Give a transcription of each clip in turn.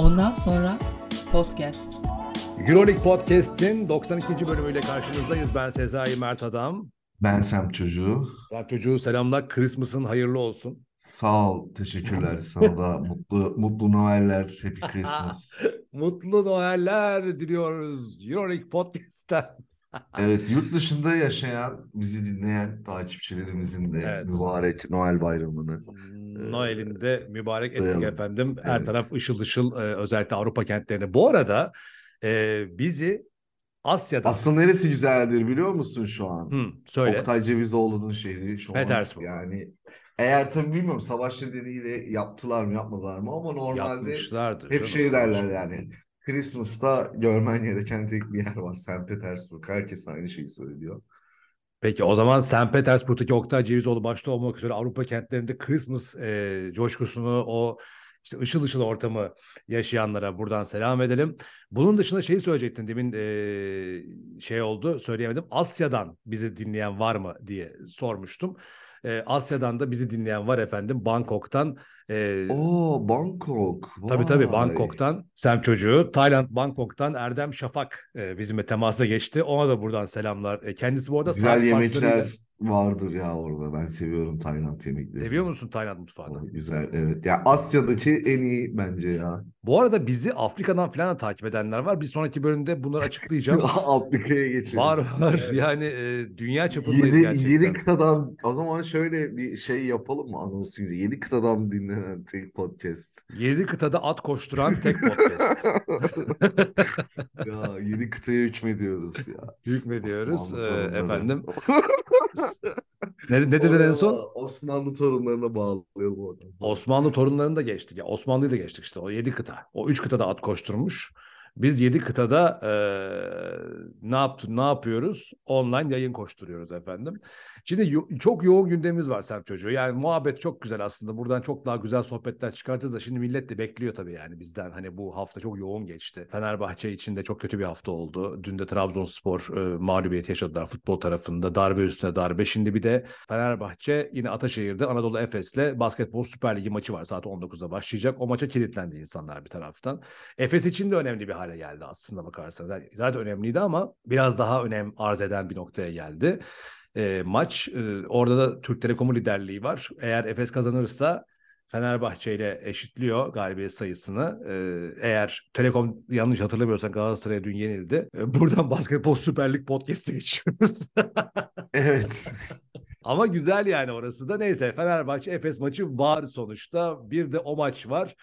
Ondan sonra podcast. Euroleague Podcast'in 92. bölümüyle karşınızdayız. Ben Sezai Mert Adam. Ben Sem Çocuğu. Sem Çocuğu selamlar. Christmas'ın hayırlı olsun. Sağ ol. Teşekkürler. Sana da mutlu mutlu Noeller. Happy Christmas. mutlu Noeller diliyoruz Euroleague Podcast'ten. evet yurt dışında yaşayan, bizi dinleyen takipçilerimizin de evet. mübarek Noel bayramını. Noel'in de mübarek ettik Duyalım. efendim. Her evet. taraf ışıl ışıl özellikle Avrupa kentlerinde. Bu arada e, bizi Asya'da... Aslında neresi güzeldir biliyor musun şu an? Hı, söyle. Oktay Cevizoğlu'nun şehri şu Petersburg. an. Yani eğer tabii bilmiyorum savaş nedeniyle yaptılar mı yapmadılar mı ama normalde hep canım, şey derler yani. Christmas'ta görmen gereken tek bir yer var. St. Petersburg. Herkes aynı şeyi söylüyor. Peki o zaman St. Petersburg'daki Oktay Cevizoğlu başta olmak üzere Avrupa kentlerinde Christmas e, coşkusunu o işte ışıl ışıl ortamı yaşayanlara buradan selam edelim. Bunun dışında şeyi söyleyecektin demin e, şey oldu söyleyemedim. Asya'dan bizi dinleyen var mı diye sormuştum. E, Asya'dan da bizi dinleyen var efendim. Bangkok'tan. E, Oo Bangkok. Vay. Tabii tabii Bangkok'tan Sem çocuğu. Tayland Bangkok'tan Erdem Şafak e, bizimle temasa geçti. Ona da buradan selamlar. E, kendisi bu arada Güzel yemekler vardır ya orada. Ben seviyorum Tayland yemekleri. Seviyor musun Tayland mutfağını? O, güzel evet. Ya Asya'daki en iyi bence ya. Bu arada bizi Afrika'dan falan da takip edenler var. Bir sonraki bölümde bunları açıklayacağım. Afrika'ya geçelim. Var var. Evet. Yani e, dünya çapındayız yedi, gerçekten. Yedi kıtadan o zaman şöyle bir şey yapalım mı anonsuyla? Yedi kıtadan dinlenen tek podcast. Yedi kıtada at koşturan tek podcast. ya yedi kıtaya hükmediyoruz ya. Hükmediyoruz. Ee, efendim. ne, ne dedin en son? Osmanlı torunlarına bağlayalım oradan. Osmanlı torunlarını da geçtik. Ya Osmanlı'yı da geçtik işte. O yedi kıta. O üç kıtada at koşturmuş. Biz yedi kıtada e, ne yaptı, ne yapıyoruz? Online yayın koşturuyoruz efendim. Şimdi yo- çok yoğun gündemimiz var Serp Çocuğu. Yani muhabbet çok güzel aslında. Buradan çok daha güzel sohbetler çıkartırız da şimdi millet de bekliyor tabii yani bizden. Hani bu hafta çok yoğun geçti. Fenerbahçe için de çok kötü bir hafta oldu. Dün de Trabzonspor e, mağlubiyet yaşadılar futbol tarafında. Darbe üstüne darbe. Şimdi bir de Fenerbahçe yine Ataşehir'de Anadolu Efes'le basketbol Süper Ligi maçı var. Saat 19'da başlayacak. O maça kilitlendi insanlar bir taraftan. Efes için de önemli bir hale geldi aslında bakarsanız. Zaten önemliydi ama biraz daha önem arz eden bir noktaya geldi e, maç. E, orada da Türk Telekom'un liderliği var. Eğer Efes kazanırsa Fenerbahçe ile eşitliyor galibiyet sayısını. Ee, eğer Telekom yanlış hatırlamıyorsan Galatasaray'a dün yenildi. Ee, buradan Basketbol Süper Lig podcast'e geçiyoruz. evet. Ama güzel yani orası da. Neyse Fenerbahçe Efes maçı var sonuçta. Bir de o maç var.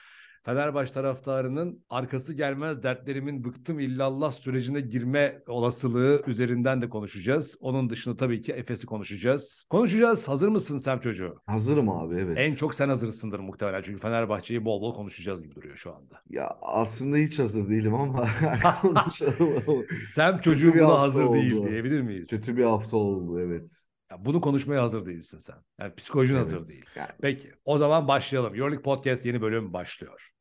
Fenerbahçe taraftarının arkası gelmez dertlerimin bıktım illallah sürecine girme olasılığı üzerinden de konuşacağız. Onun dışında tabii ki Efes'i konuşacağız. Konuşacağız. Hazır mısın Sem çocuğu? Hazırım abi evet. En çok sen hazırsındır muhtemelen çünkü Fenerbahçe'yi bol bol konuşacağız gibi duruyor şu anda. Ya aslında hiç hazır değilim ama konuşalım. Sem çocuğu buna hazır oldu. değil diyebilir miyiz? Kötü bir hafta oldu evet. Ya bunu konuşmaya hazır değilsin sen. Yani psikolojin evet, hazır değil. Yani. Peki o zaman başlayalım. Euroleague Podcast yeni bölüm başlıyor.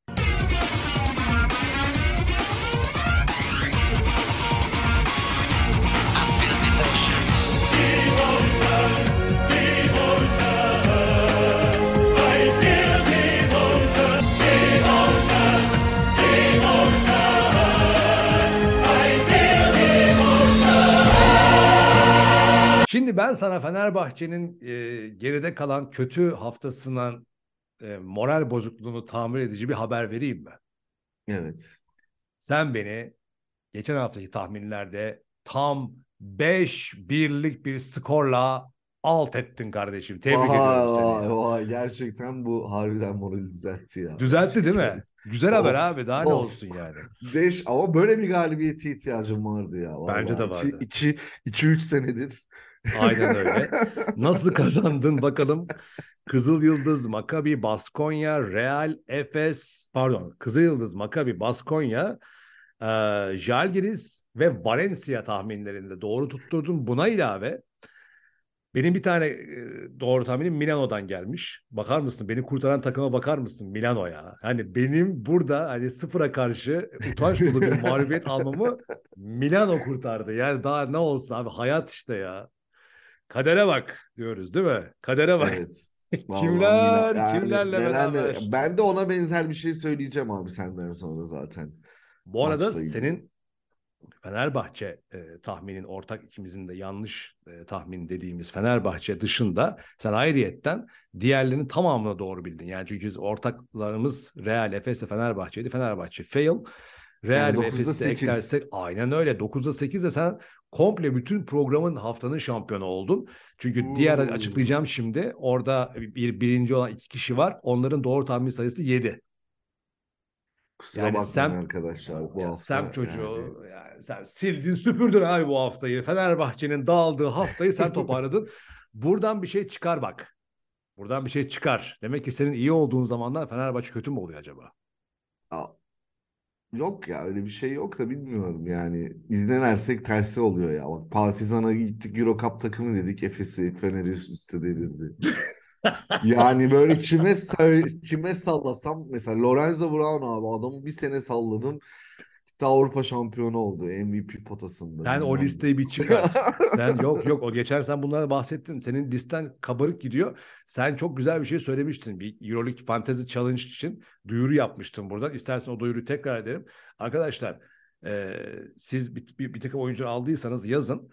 Şimdi ben sana Fenerbahçe'nin e, geride kalan kötü haftasından e, moral bozukluğunu tamir edici bir haber vereyim mi? Evet. Sen beni geçen haftaki tahminlerde tam 5 birlik bir skorla alt ettin kardeşim. Tebrik vay, ediyorum seni. Vay vay gerçekten bu harbiden moral düzeltti ya. Düzeltti değil mi? Güzel haber abi daha of. ne olsun yani. 5 ama böyle bir galibiyete ihtiyacım vardı ya. Vallahi. Bence de vardı. 2-3 senedir. Aynen öyle. Nasıl kazandın bakalım. Kızıl Yıldız, Makabi, Baskonya, Real, Efes, pardon Kızıl Yıldız, Makabi, Baskonya, e, Jalgiris ve Valencia tahminlerinde doğru tutturdum. Buna ilave benim bir tane doğru tahminim Milano'dan gelmiş. Bakar mısın? Beni kurtaran takıma bakar mısın? Milano'ya. Hani benim burada hani sıfıra karşı utanç dolu bir mağlubiyet almamı Milano kurtardı. Yani daha ne olsun abi hayat işte ya. Kadere bak diyoruz değil mi? Kadere bak. Evet. kimler yani, kimlerle beraber. Ben de ona benzer bir şey söyleyeceğim abi senden sonra zaten. Bu arada Maçla senin Fenerbahçe e, tahminin ortak ikimizin de yanlış e, tahmin dediğimiz Fenerbahçe dışında sen ayrıyetten diğerlerinin tamamını doğru bildin. Yani çünkü biz ortaklarımız Real, Efes ve Fenerbahçe'ydi. Fenerbahçe fail. Real yani ve Efes'i eklersek aynen öyle. 9'da 8'de sen komple bütün programın haftanın şampiyonu oldun. Çünkü hmm. diğer açıklayacağım şimdi. Orada bir birinci olan iki kişi var. Onların doğru tahmin sayısı 7. Kusura yani bakmayın sen, arkadaşlar bu hafta. Sen çocuğu yani. yani sen sildin süpürdün abi bu haftayı. Fenerbahçe'nin dağıldığı haftayı sen toparladın. Buradan bir şey çıkar bak. Buradan bir şey çıkar. Demek ki senin iyi olduğun zamanlar Fenerbahçe kötü mü oluyor acaba? Yok ya öyle bir şey yok da bilmiyorum yani. Biz ne dersek tersi oluyor ya. Bak Partizan'a gittik Euro Cup takımı dedik. Efes'i Fener'i üst üste devirdi. yani böyle kime kime sallasam mesela Lorenzo Brown abi adamı bir sene salladım. Gitti Avrupa şampiyonu oldu MVP potasında. Sen o listeyi bir çıkart. sen yok yok o geçen sen bunlara bahsettin. Senin listen kabarık gidiyor. Sen çok güzel bir şey söylemiştin. Bir Euroleague Fantasy Challenge için duyuru yapmıştın buradan. İstersen o duyuruyu tekrar edelim. Arkadaşlar e, siz bir, bir, bir takım oyuncu aldıysanız yazın.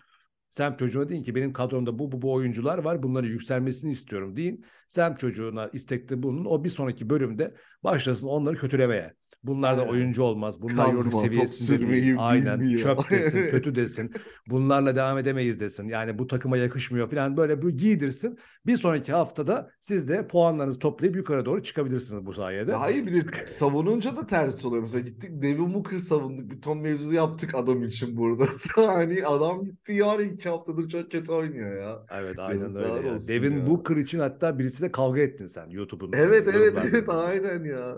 Sem çocuğuna deyin ki benim kadromda bu, bu bu oyuncular var. Bunları yükselmesini istiyorum deyin. Sem çocuğuna istekte bulunun. O bir sonraki bölümde başlasın onları kötülemeye. Bunlar da oyuncu olmaz. Bunlar Kazma, yorum seviyesinde değil. Aynen. Bilmiyor. Çöp desin, kötü desin. Bunlarla devam edemeyiz desin. Yani bu takıma yakışmıyor falan böyle bir giydirsin. Bir sonraki haftada siz de puanlarınızı toplayıp yukarı doğru çıkabilirsiniz bu sayede. Hayır bir de savununca da ters oluyor. Mesela gittik Devin Booker savunduk. Bir ton mevzu yaptık adam için burada. hani adam gitti yarın iki haftadır çok kötü oynuyor ya. Evet aynen öyle. Ya. Devin ya. Booker için hatta birisiyle kavga ettin sen YouTube'un. Evet evet evet aynen ya.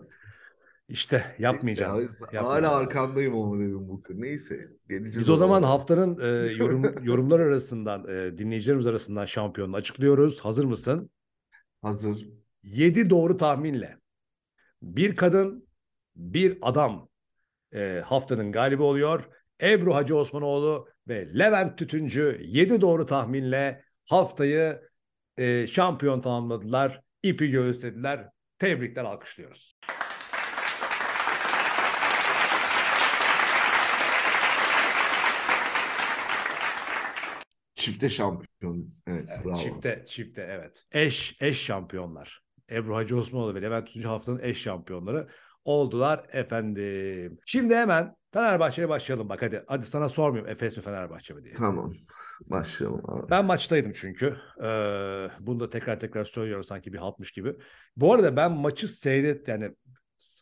İşte yapmayacağım. Ya, hala arkandayım ama dedim bu. Neyse. Biz o zaman haftanın e, yorum, yorumlar arasından, e, dinleyicilerimiz arasından şampiyonunu açıklıyoruz. Hazır mısın? Hazır. 7 doğru tahminle bir kadın, bir adam e, haftanın galibi oluyor. Ebru Hacı Osmanoğlu ve Levent Tütüncü 7 doğru tahminle haftayı e, şampiyon tamamladılar. İpi göğüslediler. Tebrikler alkışlıyoruz. Çifte şampiyon. Evet, evet bravo. Çifte, çifte evet. Eş, eş şampiyonlar. Ebru Hacı Osmanoğlu ve Levent Tüzüncü haftanın eş şampiyonları oldular efendim. Şimdi hemen Fenerbahçe'ye başlayalım bak hadi. Hadi sana sormuyorum Efes mi Fenerbahçe mi diye. Tamam. Başlayalım abi. Ben maçtaydım çünkü. Ee, bunu da tekrar tekrar söylüyorum sanki bir haltmış gibi. Bu arada ben maçı seyret yani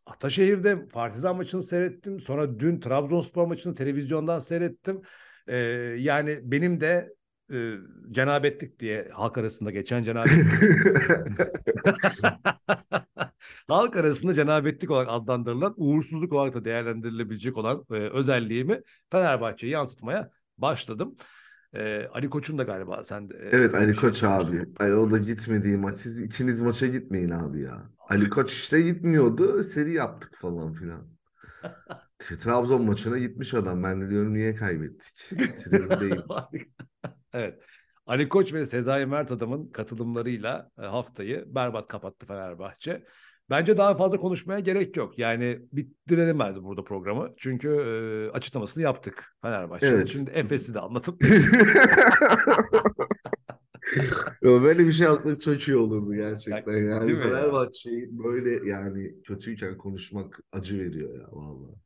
Ataşehir'de Partizan maçını seyrettim. Sonra dün Trabzonspor maçını televizyondan seyrettim. Ee, yani benim de e, cenabetlik diye halk arasında geçen cenabetlik. halk arasında cenabetlik olarak adlandırılan uğursuzluk olarak da değerlendirilebilecek olan e, özelliğimi Fenerbahçe'ye yansıtmaya başladım. E, Ali Koç'un da galiba sen de. Evet Ali Koç şey abi. Ay, o da gitmediği maç. Siz ikiniz maça gitmeyin abi ya. Ali Koç işte gitmiyordu. Seri yaptık falan filan. İşte Trabzon maçına gitmiş adam. Ben de diyorum niye kaybettik? Tribündeyim. Evet. Ali Koç ve Sezai Mert adamın katılımlarıyla e, haftayı berbat kapattı Fenerbahçe. Bence daha fazla konuşmaya gerek yok. Yani bittirelim ben burada programı. Çünkü e, açıklamasını yaptık Fenerbahçe. Evet. Şimdi Efes'i de anlatıp Böyle bir şey yapsak çok iyi olurdu gerçekten. Yani Fenerbahçe'yi böyle yani kötüyken konuşmak acı veriyor ya vallahi.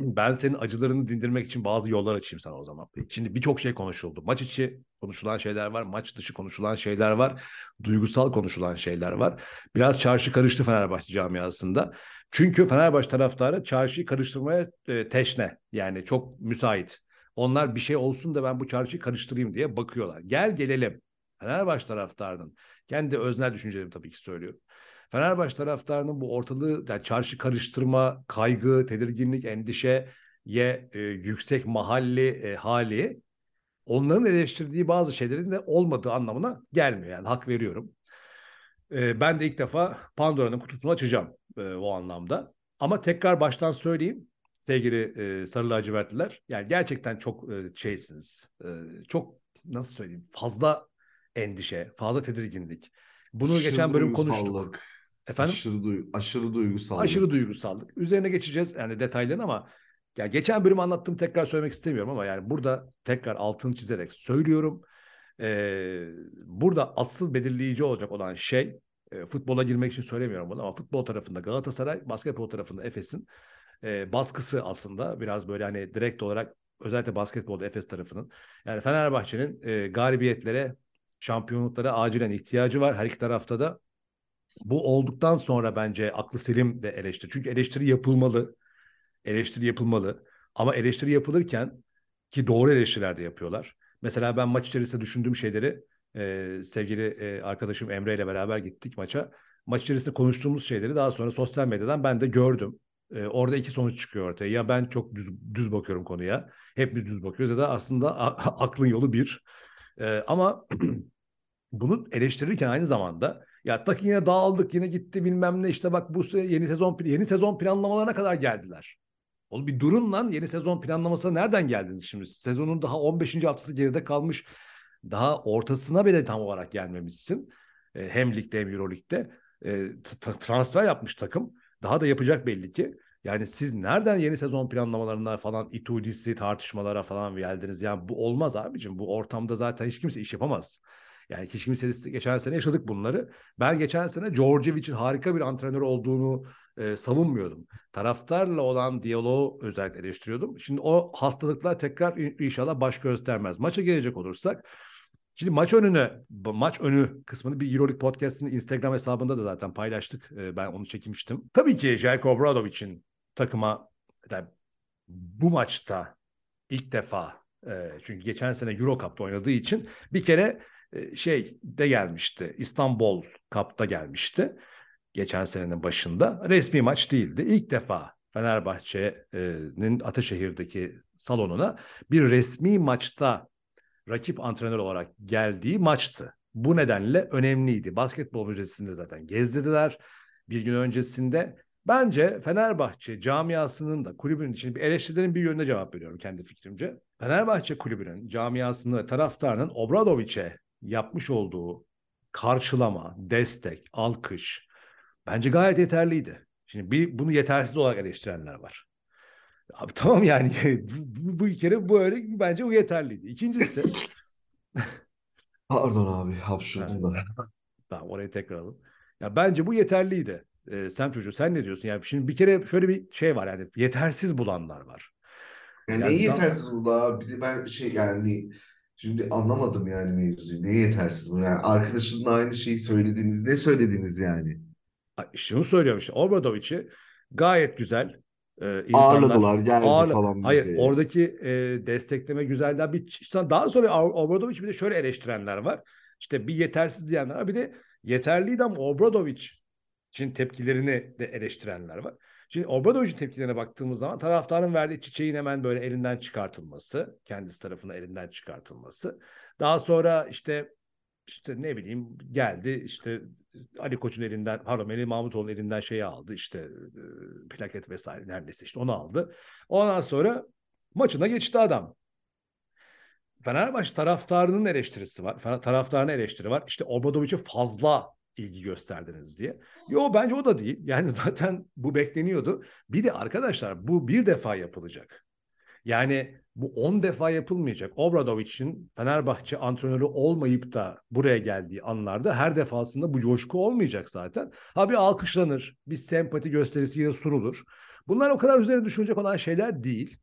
Ben senin acılarını dindirmek için bazı yollar açayım sana o zaman. Şimdi birçok şey konuşuldu. Maç içi konuşulan şeyler var, maç dışı konuşulan şeyler var, duygusal konuşulan şeyler var. Biraz çarşı karıştı Fenerbahçe camiasında. Çünkü Fenerbahçe taraftarı çarşıyı karıştırmaya e, teşne. Yani çok müsait. Onlar bir şey olsun da ben bu çarşıyı karıştırayım diye bakıyorlar. Gel gelelim. Fenerbahçe taraftarının kendi öznel düşüncelerimi tabii ki söylüyorum. Fenerbahçe taraftarının bu ortalığı yani çarşı karıştırma, kaygı, tedirginlik, endişeye e, yüksek mahalli e, hali onların eleştirdiği bazı şeylerin de olmadığı anlamına gelmiyor. Yani hak veriyorum. E, ben de ilk defa Pandora'nın kutusunu açacağım e, o anlamda. Ama tekrar baştan söyleyeyim sevgili e, sarı lacivertliler. Yani gerçekten çok e, şeysiniz. E, çok nasıl söyleyeyim fazla endişe, fazla tedirginlik Bunu aşırı geçen bölüm konuştuk. Efendim? Aşırı, duy aşırı duygusallık. Aşırı duygusallık. Üzerine geçeceğiz yani detaylarını ama ya geçen bölüm anlattım tekrar söylemek istemiyorum ama yani burada tekrar altını çizerek söylüyorum. Ee, burada asıl belirleyici olacak olan şey e, futbola girmek için söylemiyorum bunu ama futbol tarafında Galatasaray, basketbol tarafında Efes'in e, baskısı aslında biraz böyle hani direkt olarak özellikle basketbolda Efes tarafının yani Fenerbahçe'nin e, galibiyetlere, şampiyonluklara acilen ihtiyacı var her iki tarafta da. Bu olduktan sonra bence aklı selim de eleştiri. Çünkü eleştiri yapılmalı. Eleştiri yapılmalı. Ama eleştiri yapılırken ki doğru eleştiriler de yapıyorlar. Mesela ben maç içerisinde düşündüğüm şeyleri e, sevgili e, arkadaşım Emre ile beraber gittik maça. Maç içerisinde konuştuğumuz şeyleri daha sonra sosyal medyadan ben de gördüm. E, orada iki sonuç çıkıyor ortaya. Ya ben çok düz, düz bakıyorum konuya. Hep biz düz bakıyoruz ya da aslında aklın yolu bir. E, ama bunu eleştirirken aynı zamanda ya tak yine dağıldık yine gitti bilmem ne işte bak bu yeni sezon yeni sezon planlamalarına kadar geldiler. Oğlum bir durun lan yeni sezon planlamasına nereden geldiniz şimdi? Sezonun daha 15. haftası geride kalmış. Daha ortasına bile tam olarak gelmemişsin. E, hem ligde hem Euroleague'de. E, transfer yapmış takım. Daha da yapacak belli ki. Yani siz nereden yeni sezon planlamalarına falan itudisi tartışmalara falan geldiniz? Yani bu olmaz abicim. Bu ortamda zaten hiç kimse iş yapamaz. Yani hiç kimse geçen sene yaşadık bunları. Ben geçen sene Djordjevic'in harika bir antrenör olduğunu e, savunmuyordum. Taraftarla olan diyaloğu özellikle eleştiriyordum. Şimdi o hastalıklar tekrar inşallah baş göstermez. Maça gelecek olursak Şimdi maç önüne, maç önü kısmını bir Euroleague podcast'ın Instagram hesabında da zaten paylaştık. E, ben onu çekmiştim. Tabii ki Jelko Obradovic'in takıma yani bu maçta ilk defa e, çünkü geçen sene Euro Cup'ta oynadığı için bir kere şey de gelmişti. İstanbul Cup'ta gelmişti. Geçen senenin başında. Resmi maç değildi. İlk defa Fenerbahçe'nin Ataşehir'deki salonuna bir resmi maçta rakip antrenör olarak geldiği maçtı. Bu nedenle önemliydi. Basketbol müzesinde zaten gezdirdiler bir gün öncesinde. Bence Fenerbahçe camiasının da kulübünün için eleştirilerin bir yönüne cevap veriyorum kendi fikrimce. Fenerbahçe kulübünün camiasının ve taraftarının Obradoviç'e yapmış olduğu karşılama, destek, alkış bence gayet yeterliydi. Şimdi bir bunu yetersiz olarak eleştirenler var. Abi tamam yani bu, bu bir kere bu öyle bence bu yeterliydi. İkincisi Pardon abi hapşurdum da. Tamam orayı tekrar alalım. Ya bence bu yeterliydi. Ee, sen çocuğu sen ne diyorsun? Yani şimdi bir kere şöyle bir şey var yani yetersiz bulanlar var. Yani, yani neyi yetersiz buldu abi? Bir de ben şey yani Şimdi anlamadım yani mevzuyu. Ne yetersiz bu? Yani arkadaşınla aynı şeyi söylediğiniz, ne söylediniz yani? Şunu söylüyorum işte Obradovic'i gayet güzel e, ağırladılar geldi ağırla, falan bize. Hayır oradaki e, destekleme güzelden bir daha sonra Obradovic bir de şöyle eleştirenler var. İşte bir yetersiz diyenler var. Bir de yeterliydi ama Obradovic için tepkilerini de eleştirenler var. Şimdi Obradovic'in tepkilerine baktığımız zaman taraftarın verdiği çiçeğin hemen böyle elinden çıkartılması, kendisi tarafına elinden çıkartılması. Daha sonra işte işte ne bileyim geldi işte Ali Koç'un elinden pardon Melih Mahmutoğlu'nun elinden şeyi aldı işte e, plaket vesaire neredeyse işte onu aldı. Ondan sonra maçına geçti adam. Fenerbahçe taraftarının eleştirisi var. Taraftarının eleştiri var. İşte Obradovic'e fazla ilgi gösterdiniz diye. Yo bence o da değil. Yani zaten bu bekleniyordu. Bir de arkadaşlar bu bir defa yapılacak. Yani bu 10 defa yapılmayacak. Obradovic'in Fenerbahçe antrenörü olmayıp da buraya geldiği anlarda her defasında bu coşku olmayacak zaten. Ha bir alkışlanır, bir sempati gösterisi yine sunulur. Bunlar o kadar üzerine düşünecek olan şeyler değil.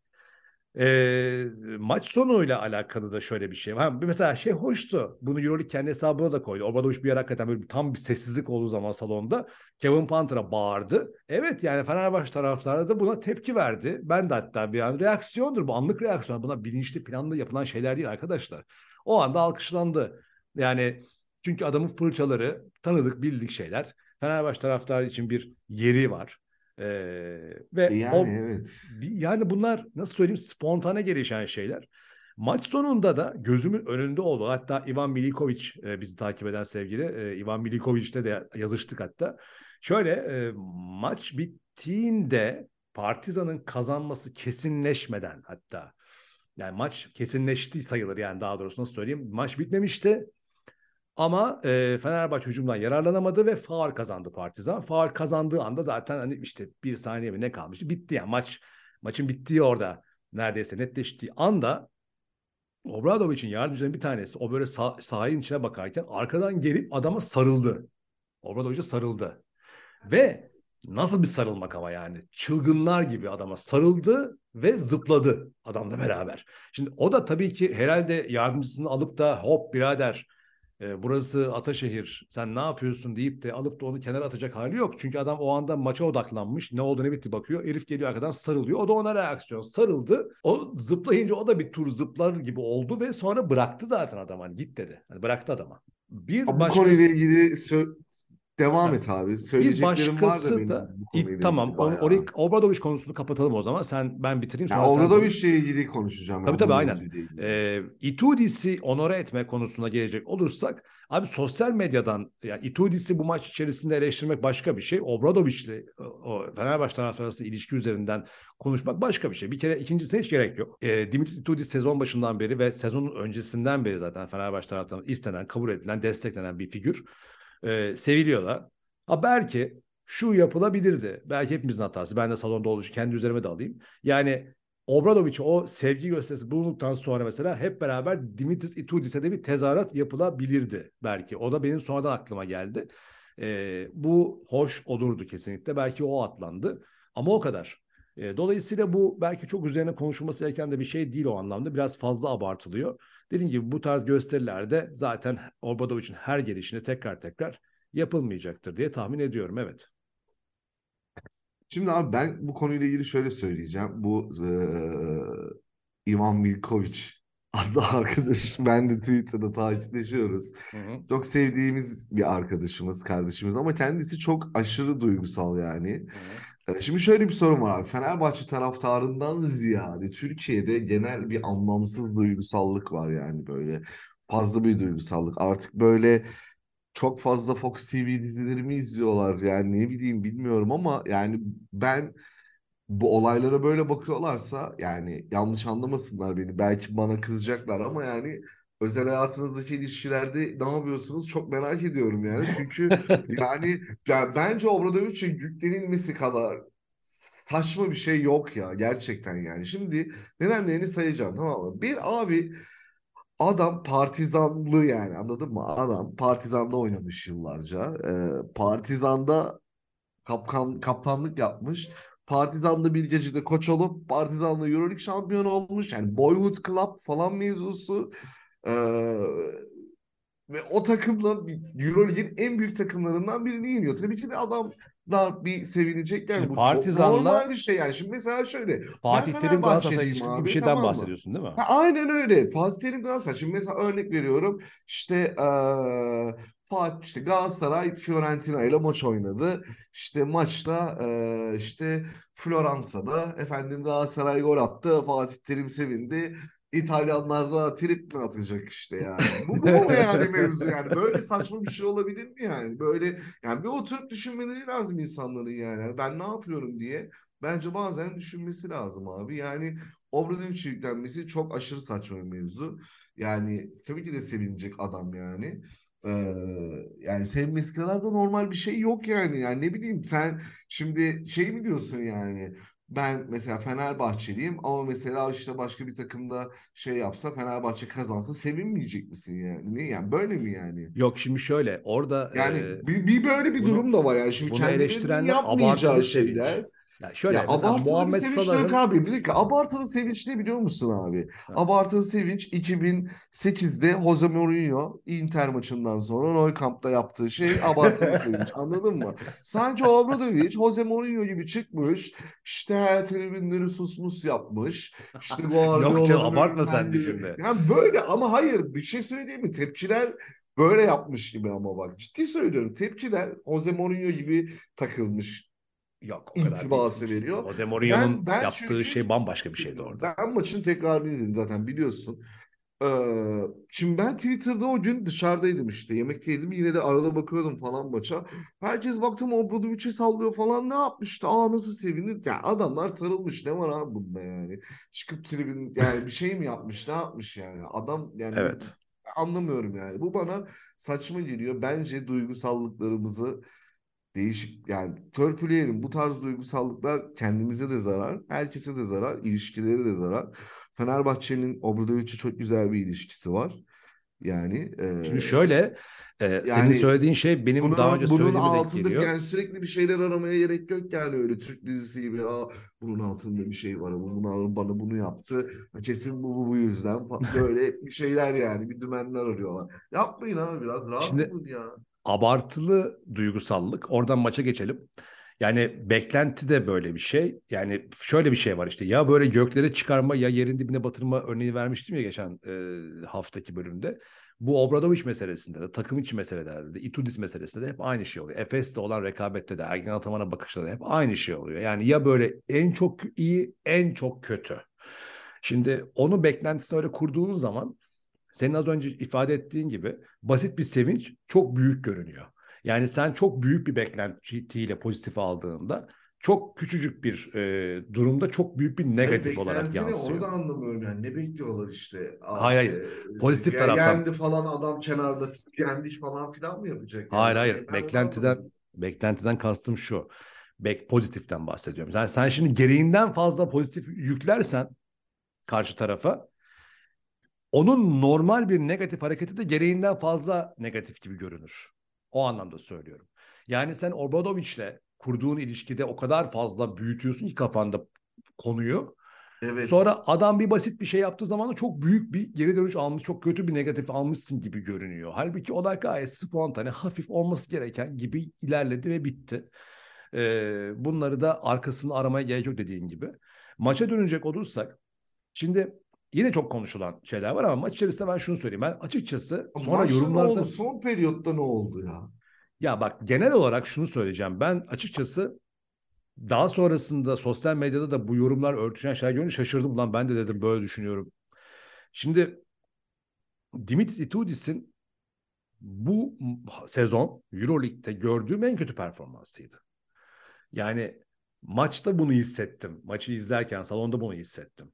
E, maç sonuyla alakalı da şöyle bir şey var. Mesela şey hoştu. Bunu Euroleague kendi hesabına da koydu. Obradoviç bir yer hakikaten böyle tam bir sessizlik olduğu zaman salonda Kevin Panther'a bağırdı. Evet yani Fenerbahçe taraftarı da buna tepki verdi. Ben de hatta bir an reaksiyondur bu anlık reaksiyon. Buna bilinçli planlı yapılan şeyler değil arkadaşlar. O anda alkışlandı. Yani çünkü adamın fırçaları tanıdık bildik şeyler. Fenerbahçe taraftarı için bir yeri var. Ee, ve yani o, evet. Yani bunlar nasıl söyleyeyim spontane gelişen şeyler. Maç sonunda da gözümün önünde oldu. Hatta Ivan Milikovic e, bizi takip eden sevgili e, Ivan Milikovic'le de yazıştık hatta. Şöyle e, maç bittiğinde Partizan'ın kazanması kesinleşmeden hatta yani maç kesinleşti sayılır yani daha doğrusu nasıl söyleyeyim maç bitmemişti. Ama e, Fenerbahçe hücumdan yararlanamadı ve faul kazandı Partizan. Faul kazandığı anda zaten hani işte bir saniye mi ne kalmıştı? Bitti yani maç. Maçın bittiği orada neredeyse netleştiği anda Obradovic'in yardımcılarının bir tanesi o böyle sah sahayın içine bakarken arkadan gelip adama sarıldı. Obradovic'e sarıldı. Ve nasıl bir sarılmak ama yani çılgınlar gibi adama sarıldı ve zıpladı adamla beraber. Şimdi o da tabii ki herhalde yardımcısını alıp da hop birader e, burası Ataşehir sen ne yapıyorsun deyip de alıp da onu kenara atacak hali yok. Çünkü adam o anda maça odaklanmış ne oldu ne bitti bakıyor. Elif geliyor arkadan sarılıyor o da ona reaksiyon sarıldı. O zıplayınca o da bir tur zıplar gibi oldu ve sonra bıraktı zaten adam hani git dedi. Hani bıraktı adama. Bir bu başkası... konuyla ilgili Devam et abi. Söyleyeceklerim var da benim da, it, tamam. Orayı Obradoviç konusunu kapatalım o zaman. Sen ben bitireyim sonra. Yani Obradoviç'le ilgili konuşacağım. Tabii tabii aynen. Ee, Itudis'i onore etme konusuna gelecek olursak abi sosyal medyadan yani Itudis'i bu maç içerisinde eleştirmek başka bir şey. Obradoviç'le o Fenerbahçe taraftarı arası ilişki üzerinden konuşmak başka bir şey. Bir kere ikincisine hiç gerek yok. E, Dimitris Itudis sezon başından beri ve sezonun öncesinden beri zaten Fenerbahçe taraftarından istenen, kabul edilen, desteklenen bir figür e, seviliyorlar. Ha belki şu yapılabilirdi. Belki hepimizin hatası. Ben de salonda olduğu kendi üzerime de alayım. Yani Obradoviç'e o sevgi gösterisi bulunduktan sonra mesela hep beraber Dimitris Itudis'e de bir tezahürat yapılabilirdi belki. O da benim sonradan aklıma geldi. E, bu hoş olurdu kesinlikle. Belki o atlandı. Ama o kadar. E, dolayısıyla bu belki çok üzerine konuşulması gereken de bir şey değil o anlamda. Biraz fazla abartılıyor. Dediğim gibi bu tarz gösterilerde zaten Obradovic'in her gelişini tekrar tekrar yapılmayacaktır diye tahmin ediyorum. Evet. Şimdi abi ben bu konuyla ilgili şöyle söyleyeceğim. Bu e, Ivan Milkovic adlı arkadaş ben de Twitter'da takipleşiyoruz. Hı hı. Çok sevdiğimiz bir arkadaşımız, kardeşimiz ama kendisi çok aşırı duygusal yani. Hı hı. Şimdi şöyle bir sorun var abi. Fenerbahçe taraftarından ziyade Türkiye'de genel bir anlamsız duygusallık var yani böyle. Fazla bir duygusallık. Artık böyle çok fazla Fox TV dizilerimi izliyorlar yani ne bileyim bilmiyorum ama yani ben bu olaylara böyle bakıyorlarsa yani yanlış anlamasınlar beni. Belki bana kızacaklar ama yani özel hayatınızdaki ilişkilerde ne yapıyorsunuz çok merak ediyorum yani. Çünkü yani, yani bence Obradovic'e yüklenilmesi kadar saçma bir şey yok ya gerçekten yani. Şimdi nedenlerini sayacağım tamam mı? Bir abi adam partizanlı yani anladın mı? Adam partizanda oynamış yıllarca. Ee, partizanda kapkan, kaptanlık yapmış. Partizan'da bir gecede koç olup Partizan'da Euroleague şampiyonu olmuş. Yani Boyhood Club falan mevzusu. Ee, ve o takımla Euroleague'in en büyük takımlarından birini yeniyor. Tabii ki de adam da bir sevinecek yani bu Partizan'la, çok normal bir şey yani. Şimdi mesela şöyle Fatih Terim Galatasaray ilişkisi gibi bir şeyden tamam bahsediyorsun değil mi? Ha, aynen öyle. Fatih Terim Galatasaray. Şimdi mesela örnek veriyorum. İşte ee, Fatih işte Galatasaray Fiorentina ile maç oynadı. İşte maçta e, işte Floransa'da efendim Galatasaray gol attı. Fatih Terim sevindi. İtalyanlar da trip mi atacak işte yani. Bu, bu mu yani mevzu yani? Böyle saçma bir şey olabilir mi yani? Böyle yani bir oturup düşünmeleri lazım insanların yani. Ben ne yapıyorum diye. Bence bazen düşünmesi lazım abi. Yani Obradovic yüklenmesi çok aşırı saçma bir mevzu. Yani tabii ki de sevinecek adam yani. Ee, yani sevmesi kadar da normal bir şey yok yani. Yani ne bileyim sen şimdi şey mi diyorsun yani ben mesela Fenerbahçeliyim ama mesela işte başka bir takımda şey yapsa Fenerbahçe kazansa sevinmeyecek misin yani? Ne yani böyle mi yani? Yok şimdi şöyle orada yani e, bir, bir böyle bir bunu, durum da var yani şimdi kendilerinin yapmayacağı şeyler. Ya şöyle ya mesela abartılı Muhammed sevinç Salah'ın... yok abi. Bir dakika abartılı sevinç ne biliyor musun abi? Ha. Abartılı sevinç 2008'de Jose Mourinho Inter maçından sonra Nou Camp'ta yaptığı şey abartılı sevinç. Anladın mı? Sanki Obradovic Jose Mourinho gibi çıkmış. İşte tribünleri susmus yapmış. İşte Guardiola'nın Yok canım abartma sen de şimdi. Yani böyle ama hayır bir şey söyleyeyim mi? Tepkiler böyle yapmış gibi ama bak ciddi söylüyorum. Tepkiler Jose Mourinho gibi takılmış Yok o intibası değil. veriyor. Jose Mourinho'nun yaptığı çünkü, şey bambaşka bir şeydi orada. Ben maçın tekrarını izledim zaten biliyorsun. Ee, şimdi ben Twitter'da o gün dışarıdaydım işte. Yemekteydim yine de arada bakıyordum falan maça. Herkes baktım Obradovic'e sallıyor falan ne yapmıştı? Aa nasıl sevinir? Ya adamlar sarılmış ne var abi bunda yani? Çıkıp tribün yani bir şey mi yapmış ne yapmış yani? Adam yani evet. anlamıyorum yani. Bu bana saçma geliyor. Bence duygusallıklarımızı değişik yani törpüleyelim. Bu tarz duygusallıklar kendimize de zarar, herkese de zarar, ilişkileri de zarar. Fenerbahçe'nin Obradovic'e çok güzel bir ilişkisi var. Yani e, Şimdi şöyle e, yani, senin söylediğin şey benim bunun, daha önce bunun söylediğime altında geliyor. yani sürekli bir şeyler aramaya gerek yok yani öyle Türk dizisi gibi Aa, bunun altında bir şey var bunun bana bunu yaptı kesin bu bu, bu yüzden böyle bir şeyler yani bir dümenler arıyorlar. Yapmayın abi biraz rahat Şimdi, olun ya. Abartılı duygusallık oradan maça geçelim. Yani beklenti de böyle bir şey. Yani şöyle bir şey var işte ya böyle göklere çıkarma ya yerin dibine batırma örneği vermiştim ya geçen e, haftaki bölümde. Bu Obradoviç meselesinde de takım içi meselelerde de Itudis meselesinde de hep aynı şey oluyor. Efes'te olan rekabette de Ergen Ataman'a bakışta da hep aynı şey oluyor. Yani ya böyle en çok iyi en çok kötü. Şimdi onu beklentisini öyle kurduğun zaman senin az önce ifade ettiğin gibi basit bir sevinç çok büyük görünüyor. Yani sen çok büyük bir beklentiyle pozitif aldığında çok küçücük bir e, durumda çok büyük bir negatif hayır, olarak yansıyor. Onu da anlamıyorum yani. Ne bekliyorlar işte? hayır hayır. Pozitif taraftan. Yendi falan adam kenarda yendi falan filan mı yapacak? Yani? Hayır hayır. Ben beklentiden beklentiden kastım şu. Bek pozitiften bahsediyorum. Yani sen şimdi gereğinden fazla pozitif yüklersen karşı tarafa onun normal bir negatif hareketi de gereğinden fazla negatif gibi görünür. O anlamda söylüyorum. Yani sen Obradoviç'le kurduğun ilişkide o kadar fazla büyütüyorsun ki kafanda konuyu. Evet. Sonra adam bir basit bir şey yaptığı zaman da çok büyük bir geri dönüş almış, çok kötü bir negatif almışsın gibi görünüyor. Halbuki o da gayet spontane, hafif olması gereken gibi ilerledi ve bitti. Ee, bunları da arkasını aramaya gerek yok dediğin gibi. Maça dönecek olursak, şimdi yine çok konuşulan şeyler var ama maç içerisinde ben şunu söyleyeyim. Ben açıkçası sonra Maçta yorumlarda... ne oldu? Son periyotta ne oldu ya? Ya bak genel olarak şunu söyleyeceğim. Ben açıkçası daha sonrasında sosyal medyada da bu yorumlar örtüşen şeyler görünce şaşırdım. Lan ben de dedim böyle düşünüyorum. Şimdi Dimitris Itudis'in bu sezon Euroleague'de gördüğüm en kötü performansıydı. Yani maçta bunu hissettim. Maçı izlerken salonda bunu hissettim.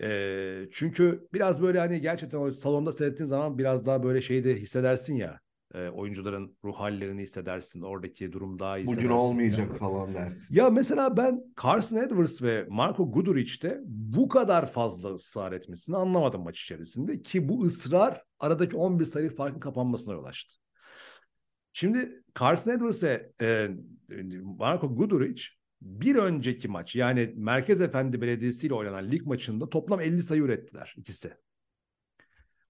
E, çünkü biraz böyle hani gerçekten o salonda seyrettiğin zaman biraz daha böyle şeyi de hissedersin ya. E, oyuncuların ruh hallerini hissedersin. Oradaki durum daha iyi Bugün olmayacak yani. falan dersin. Ya mesela ben Carson Edwards ve Marco Guduric'te bu kadar fazla ısrar etmesini anlamadım maç içerisinde. Ki bu ısrar aradaki 11 sayı farkın kapanmasına yol açtı. Şimdi Carson Edwards ve e, Marco Guduric bir önceki maç yani Merkez Efendi Belediyesi ile oynanan lig maçında toplam 50 sayı ürettiler ikisi.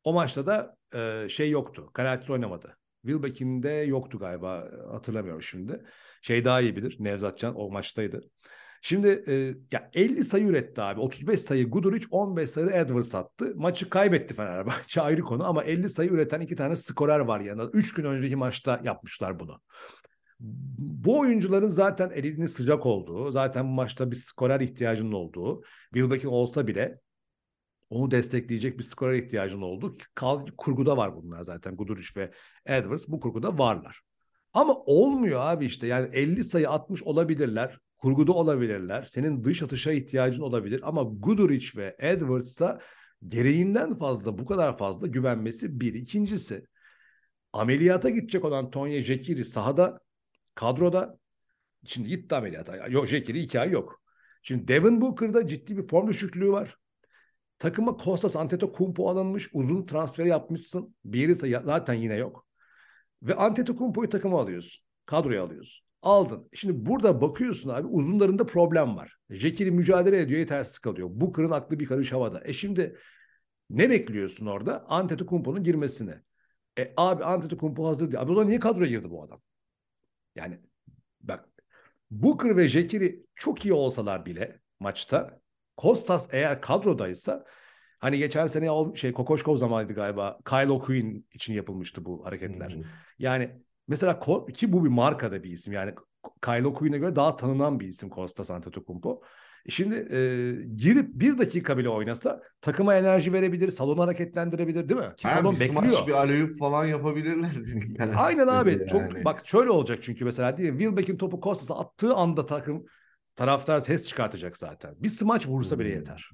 O maçta da e, şey yoktu. Karatis oynamadı. Wilbeck'in de yoktu galiba. Hatırlamıyorum şimdi. Şey daha iyi bilir. Nevzat Can o maçtaydı. Şimdi e, ya 50 sayı üretti abi. 35 sayı Guduric, 15 sayı Edwards attı. Maçı kaybetti Fenerbahçe ayrı konu ama 50 sayı üreten iki tane skorer var yanında. 3 gün önceki maçta yapmışlar bunu bu oyuncuların zaten elinin sıcak olduğu, zaten bu maçta bir skorer ihtiyacının olduğu, Wilbeck'in olsa bile onu destekleyecek bir skorer ihtiyacının olduğu kaldı kurguda var bunlar zaten. Guduric ve Edwards bu kurguda varlar. Ama olmuyor abi işte yani 50 sayı atmış olabilirler. Kurguda olabilirler. Senin dış atışa ihtiyacın olabilir ama Guduric ve Edwards'a gereğinden fazla bu kadar fazla güvenmesi bir. İkincisi ameliyata gidecek olan Tonya Jekiri sahada kadroda şimdi gitti ameliyata. Yok Jekiri iki ay yok. Şimdi Devin Booker'da ciddi bir form düşüklüğü var. Takıma Kostas Antetokounmpo alınmış. Uzun transferi yapmışsın. Bir zaten yine yok. Ve Antetokounmpo'yu takıma alıyorsun. Kadroya alıyorsun. Aldın. Şimdi burada bakıyorsun abi uzunlarında problem var. Jekiri mücadele ediyor yetersiz kalıyor. Booker'ın aklı bir karış havada. E şimdi ne bekliyorsun orada? Antetokounmpo'nun girmesini. E abi Antetokounmpo hazır değil. Abi o zaman niye kadroya girdi bu adam? Yani bak Booker ve Jekiri çok iyi olsalar bile maçta Kostas eğer kadrodaysa hani geçen sene şey Kokoşkov zamanıydı galiba Kyle O'Quinn için yapılmıştı bu hareketler. Hı. Yani mesela ki bu bir markada bir isim yani Kyle O'Quinn'e göre daha tanınan bir isim Kostas Antetokounmpo. Şimdi e, girip bir dakika bile oynasa takıma enerji verebilir, salonu hareketlendirebilir değil mi? Ki yani salon bir bekliyor. bir aleyhüp falan yapabilirler. Aynen abi. Yani. Çok bak şöyle olacak çünkü mesela diye Wilbeck'in topu Kostas'a attığı anda takım taraftar ses çıkartacak zaten. Bir smaç vursa bile hmm. yeter.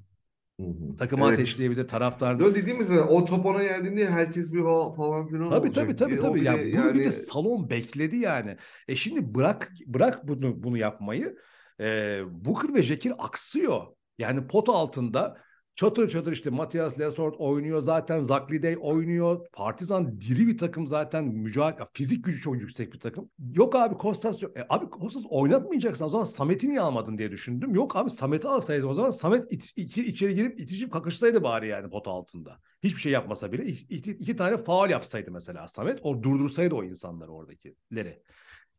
Takımı evet. ateşleyebilir taraftar. Yo dediğimiz o top ona geldiğinde herkes bir falan filan tabii, olacak. Tabii tabii e, tabii. Yani, yani... bir de salon bekledi yani. E şimdi bırak bırak bunu bunu yapmayı. E, Booker ve Jekir aksıyor. Yani pot altında Çatır çatır işte Matias Lesort oynuyor zaten. Zaklidey oynuyor. Partizan diri bir takım zaten. Mücadele, fizik gücü çok yüksek bir takım. Yok abi Kostas yok. E, abi Kostas oynatmayacaksan o zaman Samet'i niye almadın diye düşündüm. Yok abi Samet'i alsaydın o zaman Samet it, iki, içeri girip itişip kakışsaydı bari yani pot altında. Hiçbir şey yapmasa bile iki, iki tane faal yapsaydı mesela Samet. O durdursaydı o insanları oradakileri.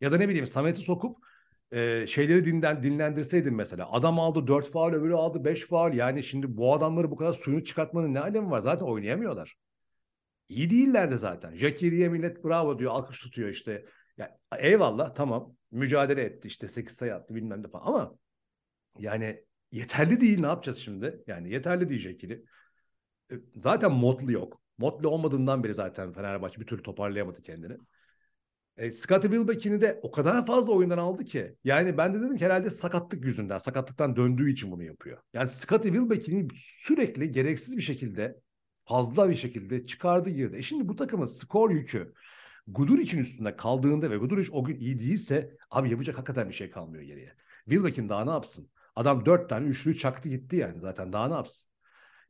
Ya da ne bileyim Samet'i sokup e, şeyleri dinlen, dinlendirseydin mesela. Adam aldı 4 faal öbürü aldı 5 faal. Yani şimdi bu adamları bu kadar suyunu çıkartmanın ne alemi var? Zaten oynayamıyorlar. İyi değiller de zaten. Jackie millet bravo diyor alkış tutuyor işte. Yani, eyvallah tamam mücadele etti işte 8 sayı attı bilmem ne falan ama yani yeterli değil ne yapacağız şimdi? Yani yeterli değil Jackie. Zaten Motley yok. Motley olmadığından beri zaten Fenerbahçe bir türlü toparlayamadı kendini. E, Scottie Wilbeck'ini de o kadar fazla oyundan aldı ki. Yani ben de dedim ki herhalde sakatlık yüzünden, sakatlıktan döndüğü için bunu yapıyor. Yani Scottie Wilbeck'ini sürekli gereksiz bir şekilde, fazla bir şekilde çıkardı girdi. E şimdi bu takımın skor yükü için üstünde kaldığında ve Guduric o gün iyi değilse abi yapacak hakikaten bir şey kalmıyor geriye. Wilbeck'in daha ne yapsın? Adam dört tane üçlüyü çaktı gitti yani zaten daha ne yapsın?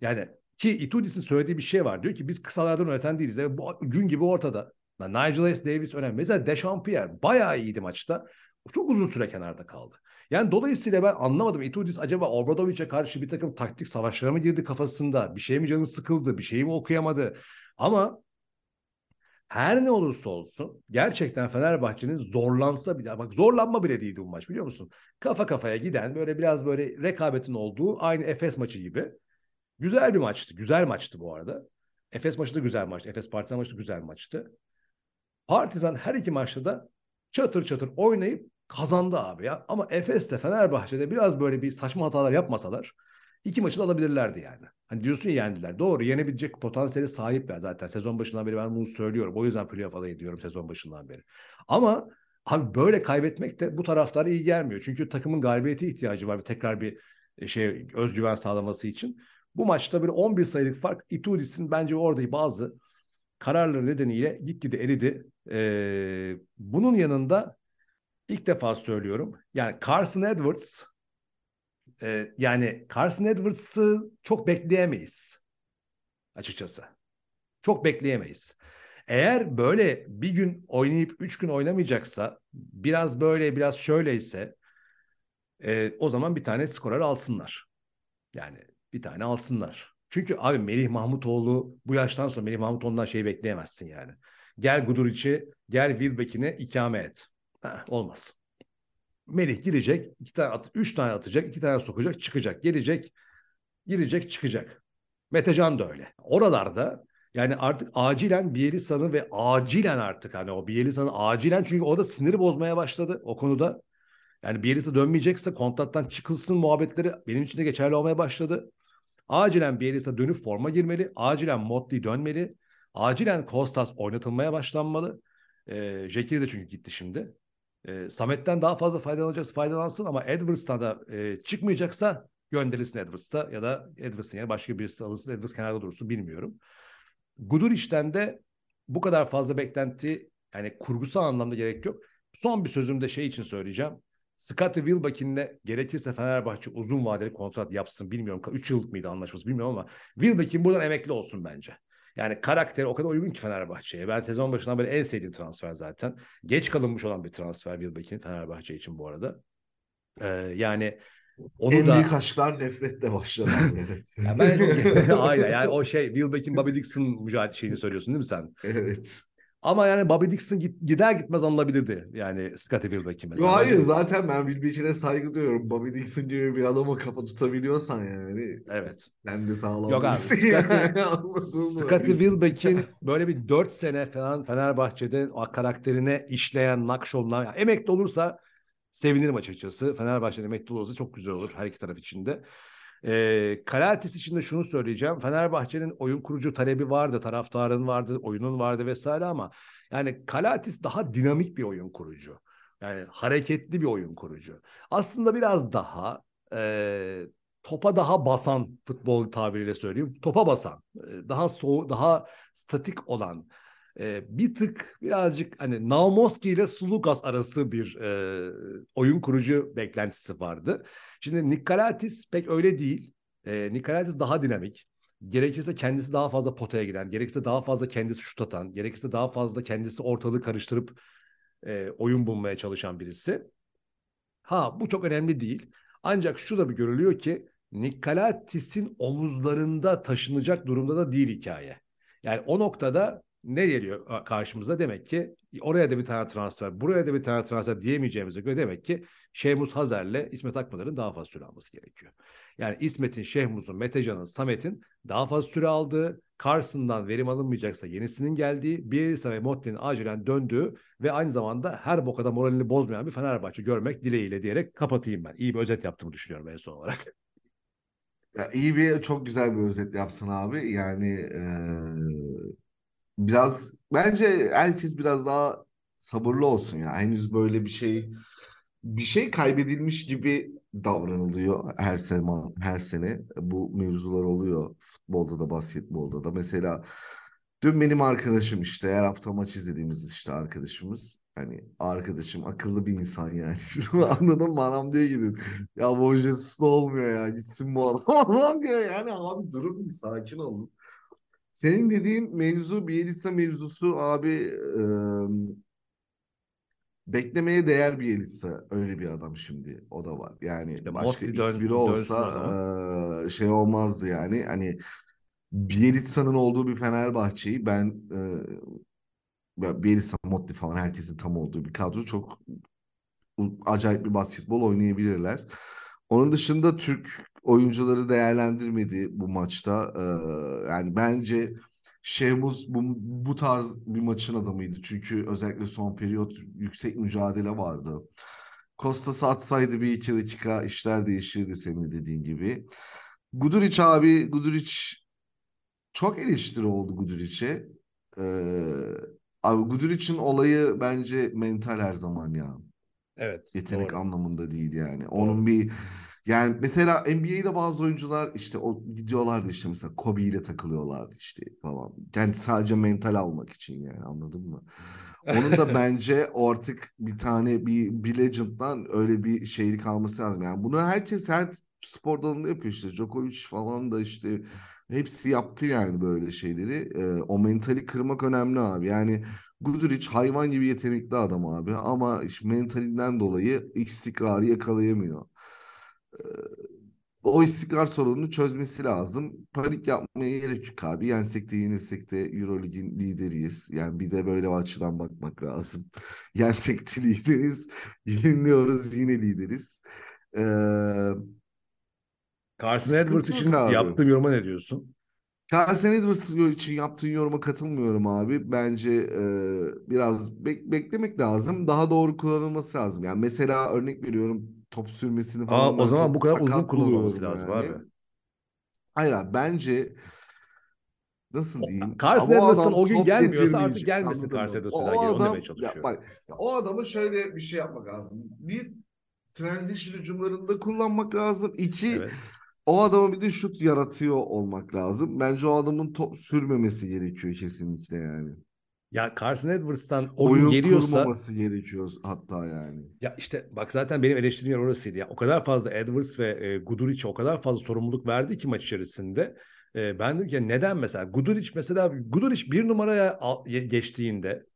Yani ki Itudis'in söylediği bir şey var. Diyor ki biz kısalardan öğreten değiliz. Yani bu gün gibi ortada. Nigel S. Davis önemli. Mesela Dechampierre bayağı iyiydi maçta. Çok uzun süre kenarda kaldı. Yani dolayısıyla ben anlamadım. Itudis acaba Obradovic'e karşı bir takım taktik savaşlara mı girdi kafasında? Bir şey mi canı sıkıldı? Bir şey mi okuyamadı? Ama her ne olursa olsun gerçekten Fenerbahçe'nin zorlansa bile bak zorlanma bile değildi bu maç biliyor musun? Kafa kafaya giden böyle biraz böyle rekabetin olduğu aynı Efes maçı gibi. Güzel bir maçtı. Güzel maçtı bu arada. Efes maçı da güzel maçtı. Efes Partizan maçı da güzel maçtı. Partizan her iki maçta da çatır çatır oynayıp kazandı abi ya. Ama Efes'te Fenerbahçe'de biraz böyle bir saçma hatalar yapmasalar iki maçı da alabilirlerdi yani. Hani diyorsun ya yendiler. Doğru yenebilecek potansiyeli sahipler zaten. Sezon başından beri ben bunu söylüyorum. O yüzden playoff adayı diyorum sezon başından beri. Ama abi böyle kaybetmek de bu taraftara iyi gelmiyor. Çünkü takımın galibiyete ihtiyacı var. Tekrar bir e, şey özgüven sağlaması için. Bu maçta bir 11 sayılık fark Itudis'in bence orada bazı kararları nedeniyle gitgide eridi. Ee, bunun yanında ilk defa söylüyorum. Yani Carson Edwards e, yani Carson Edwards'ı çok bekleyemeyiz açıkçası. Çok bekleyemeyiz. Eğer böyle bir gün oynayıp üç gün oynamayacaksa biraz böyle biraz şöyleyse e, o zaman bir tane skorer alsınlar. Yani bir tane alsınlar. Çünkü abi Melih Mahmutoğlu bu yaştan sonra Melih Mahmutoğlu'ndan şey bekleyemezsin yani. Gel Guduric'i, gel Wilbeck'ini ikame et. Heh, olmaz. Melih girecek, iki tane at, üç tane atacak, iki tane sokacak, çıkacak. Gelecek, girecek, çıkacak. Metecan da öyle. Oralarda yani artık acilen Bielisa'nı ve acilen artık hani o Bielisa'nı acilen çünkü o da siniri bozmaya başladı o konuda. Yani Bielisa dönmeyecekse kontrattan çıkılsın muhabbetleri benim için de geçerli olmaya başladı. Acilen Bielisa dönüp forma girmeli. Acilen Motley dönmeli. Acilen Kostas oynatılmaya başlanmalı. E, Jekiri de çünkü gitti şimdi. E, Samet'ten daha fazla faydalanacaksa faydalansın ama Edwards'tan da e, çıkmayacaksa gönderilsin Edwards'ta ya da Edwards'ın yerine başka birisi alınsın. Edwards kenarda dursun bilmiyorum. Guduric'den de bu kadar fazla beklenti yani kurgusal anlamda gerek yok. Son bir sözüm de şey için söyleyeceğim. Scottie Wilbeck'inle gerekirse Fenerbahçe uzun vadeli kontrat yapsın. Bilmiyorum 3 yıllık mıydı anlaşması bilmiyorum ama Wilbeck'in buradan emekli olsun bence. Yani karakteri o kadar uygun ki Fenerbahçe'ye. Ben sezon başından beri en sevdiğim transfer zaten. Geç kalınmış olan bir transfer Wilbeck'in Fenerbahçe için bu arada. Ee, yani onu en da... büyük aşklar nefretle başladı. evet. ya ben aynen yani o şey Wilbeck'in Bobby Dixon mücadele şeyini söylüyorsun değil mi sen? Evet. Ama yani Bobby Dixon gider gitmez alınabilirdi. Yani Scottie Wilbeck'i mesela. Yo, hayır zaten ben Wilbeck'ine saygı duyuyorum. Bobby Dixon gibi bir adama kafa tutabiliyorsan yani. Evet. Sen de sağlam Yok abi. Scottie, Scottie Wilbeck'in böyle bir 4 sene falan Fenerbahçe'de o karakterine işleyen nakşonlar. Yani emekli olursa sevinirim açıkçası. Fenerbahçe'de emekli olursa çok güzel olur her iki taraf için E, Kalates için de şunu söyleyeceğim. Fenerbahçe'nin oyun kurucu talebi vardı, taraftarın vardı, oyunun vardı vesaire ama yani Kalates daha dinamik bir oyun kurucu. Yani hareketli bir oyun kurucu. Aslında biraz daha e, topa daha basan futbol tabiriyle söyleyeyim. Topa basan, daha soğuk, daha statik olan, bir tık birazcık hani Naumoski ile Sulukas arası bir e, oyun kurucu beklentisi vardı. Şimdi Nikolatis pek öyle değil. E, Nikolatis daha dinamik. Gerekirse kendisi daha fazla potaya giden, gerekirse daha fazla kendisi şut atan, gerekirse daha fazla kendisi ortalığı karıştırıp e, oyun bulmaya çalışan birisi. Ha bu çok önemli değil. Ancak şu da bir görülüyor ki Nikolatis'in omuzlarında taşınacak durumda da değil hikaye. Yani o noktada ne geliyor karşımıza? Demek ki oraya da bir tane transfer, buraya da bir tane transfer diyemeyeceğimize göre demek ki Şehmuz Hazer'le İsmet Akpınar'ın daha fazla süre alması gerekiyor. Yani İsmet'in, Şehmuz'un, Metecan'ın, Samet'in daha fazla süre aldığı, Carson'dan verim alınmayacaksa yenisinin geldiği, Bielsa ve Motti'nin acilen döndüğü ve aynı zamanda her bokada moralini bozmayan bir Fenerbahçe görmek dileğiyle diyerek kapatayım ben. İyi bir özet yaptığımı düşünüyorum en son olarak. Ya iyi bir, çok güzel bir özet yaptın abi. Yani ee, biraz bence herkes biraz daha sabırlı olsun ya. Henüz böyle bir şey bir şey kaybedilmiş gibi davranılıyor her sene her sene. Bu mevzular oluyor futbolda da basketbolda da. Mesela dün benim arkadaşım işte her hafta maç izlediğimiz işte arkadaşımız. Hani arkadaşım akıllı bir insan yani. Anladın mı? Diyor ki ya bu Jesus olmuyor ya gitsin bu adam. Diyor yani. Abi durun bir sakin olun senin dediğin mevzu Bielitsa mevzusu abi e, beklemeye değer bir Bielitsa öyle bir adam şimdi o da var. Yani işte başka X biri olsa e, şey olmazdı yani. Hani Bielitsa'nın olduğu bir Fenerbahçe'yi ben e, Bielitsa, Motti falan herkesin tam olduğu bir kadro çok acayip bir basketbol oynayabilirler. Onun dışında Türk oyuncuları değerlendirmedi bu maçta. Ee, yani bence Şehmuz bu, bu tarz bir maçın adamıydı. Çünkü özellikle son periyot yüksek mücadele vardı. Kostas atsaydı bir iki dakika işler değişirdi senin dediğin gibi. Guduric abi, Guduric çok eleştiri oldu Guduric'e. Ee, abi Guduric'in olayı bence mental her zaman ya. Evet. Yetenek doğru. anlamında değil yani. Doğru. Onun bir yani mesela NBA'de bazı oyuncular işte o gidiyorlardı işte mesela Kobe ile takılıyorlardı işte falan. Yani sadece mental almak için yani anladın mı? Onun da bence artık bir tane bir, bir legend'dan öyle bir şeylik alması lazım. Yani bunu herkes her spor dalında yapıyor işte. Djokovic falan da işte hepsi yaptı yani böyle şeyleri. Ee, o mentali kırmak önemli abi. Yani Guduric hayvan gibi yetenekli adam abi ama işte mentalinden dolayı istikrarı yakalayamıyor o istikrar sorununu çözmesi lazım. Panik yapmaya gerek yok abi. Yensek de yenilsek de Eurolig'in lideriyiz. Yani bir de böyle açıdan bakmak lazım. Yensek de lideriz. Yeniliyoruz yine lideriz. Ee, Carson Edwards için abi. yaptığım yoruma ne diyorsun? Carson Edwards için yaptığın yoruma katılmıyorum abi. Bence e, biraz bek- beklemek lazım. Daha doğru kullanılması lazım. Yani mesela örnek veriyorum top sürmesini falan. Aa, o zaman bu kadar uzun kullanılması lazım yani. abi. Hayır abi bence nasıl diyeyim? Carson Edwards'ın o gün gelmiyorsa artık gelmesin Carson Edwards o, o adam. Ya bak, ya o adamı şöyle bir şey yapmak lazım. Bir transition hücumlarında kullanmak lazım. İki evet. o adama bir de şut yaratıyor olmak lazım. Bence o adamın top sürmemesi gerekiyor kesinlikle yani. Ya Carson Edwards'tan o Oyun geliyorsa kurmaması gerekiyor hatta yani. Ya işte bak zaten benim eleştirim yer orasıydı. Ya o kadar fazla Edwards ve e, Guduric'e o kadar fazla sorumluluk verdi ki maç içerisinde. E, ben dedim ki neden mesela Guduric mesela Guduric bir numaraya geçtiğinde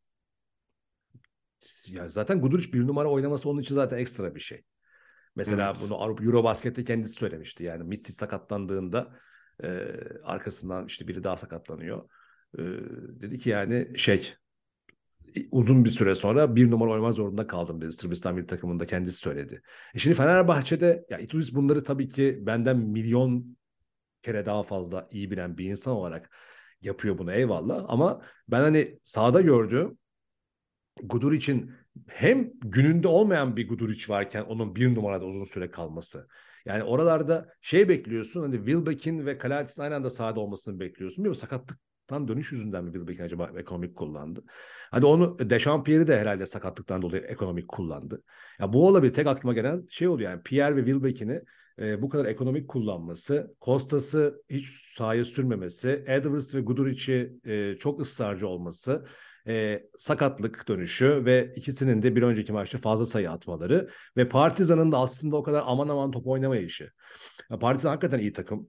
ya zaten Guduric bir numara oynaması onun için zaten ekstra bir şey. Mesela evet. bunu Avrupa Eurobasket'te kendisi söylemişti. Yani Mitsic sakatlandığında e, arkasından işte biri daha sakatlanıyor e, dedi ki yani şey uzun bir süre sonra bir numara oynamak zorunda kaldım dedi. Sırbistan bir takımında kendisi söyledi. E şimdi Fenerbahçe'de ya Ituris bunları tabii ki benden milyon kere daha fazla iyi bilen bir insan olarak yapıyor bunu eyvallah. Ama ben hani sahada gördüğüm Gudur için hem gününde olmayan bir Guduric varken onun bir numarada uzun süre kalması. Yani oralarda şey bekliyorsun hani Wilbeck'in ve Kalatis aynı anda sahada olmasını bekliyorsun. Bir sakatlık sakatlıktan dönüş yüzünden mi Wilbekin acaba ekonomik kullandı? Hadi onu Dechampierre'i de herhalde sakatlıktan dolayı ekonomik kullandı. Ya bu olabilir. Tek aklıma gelen şey oluyor yani Pierre ve Wilbekin'i e, bu kadar ekonomik kullanması, Kostas'ı hiç sahaya sürmemesi, Edwards ve Guduric'i e, çok ısrarcı olması, e, sakatlık dönüşü ve ikisinin de bir önceki maçta fazla sayı atmaları ve Partizan'ın da aslında o kadar aman aman top oynamayışı. Ya Partizan hakikaten iyi takım.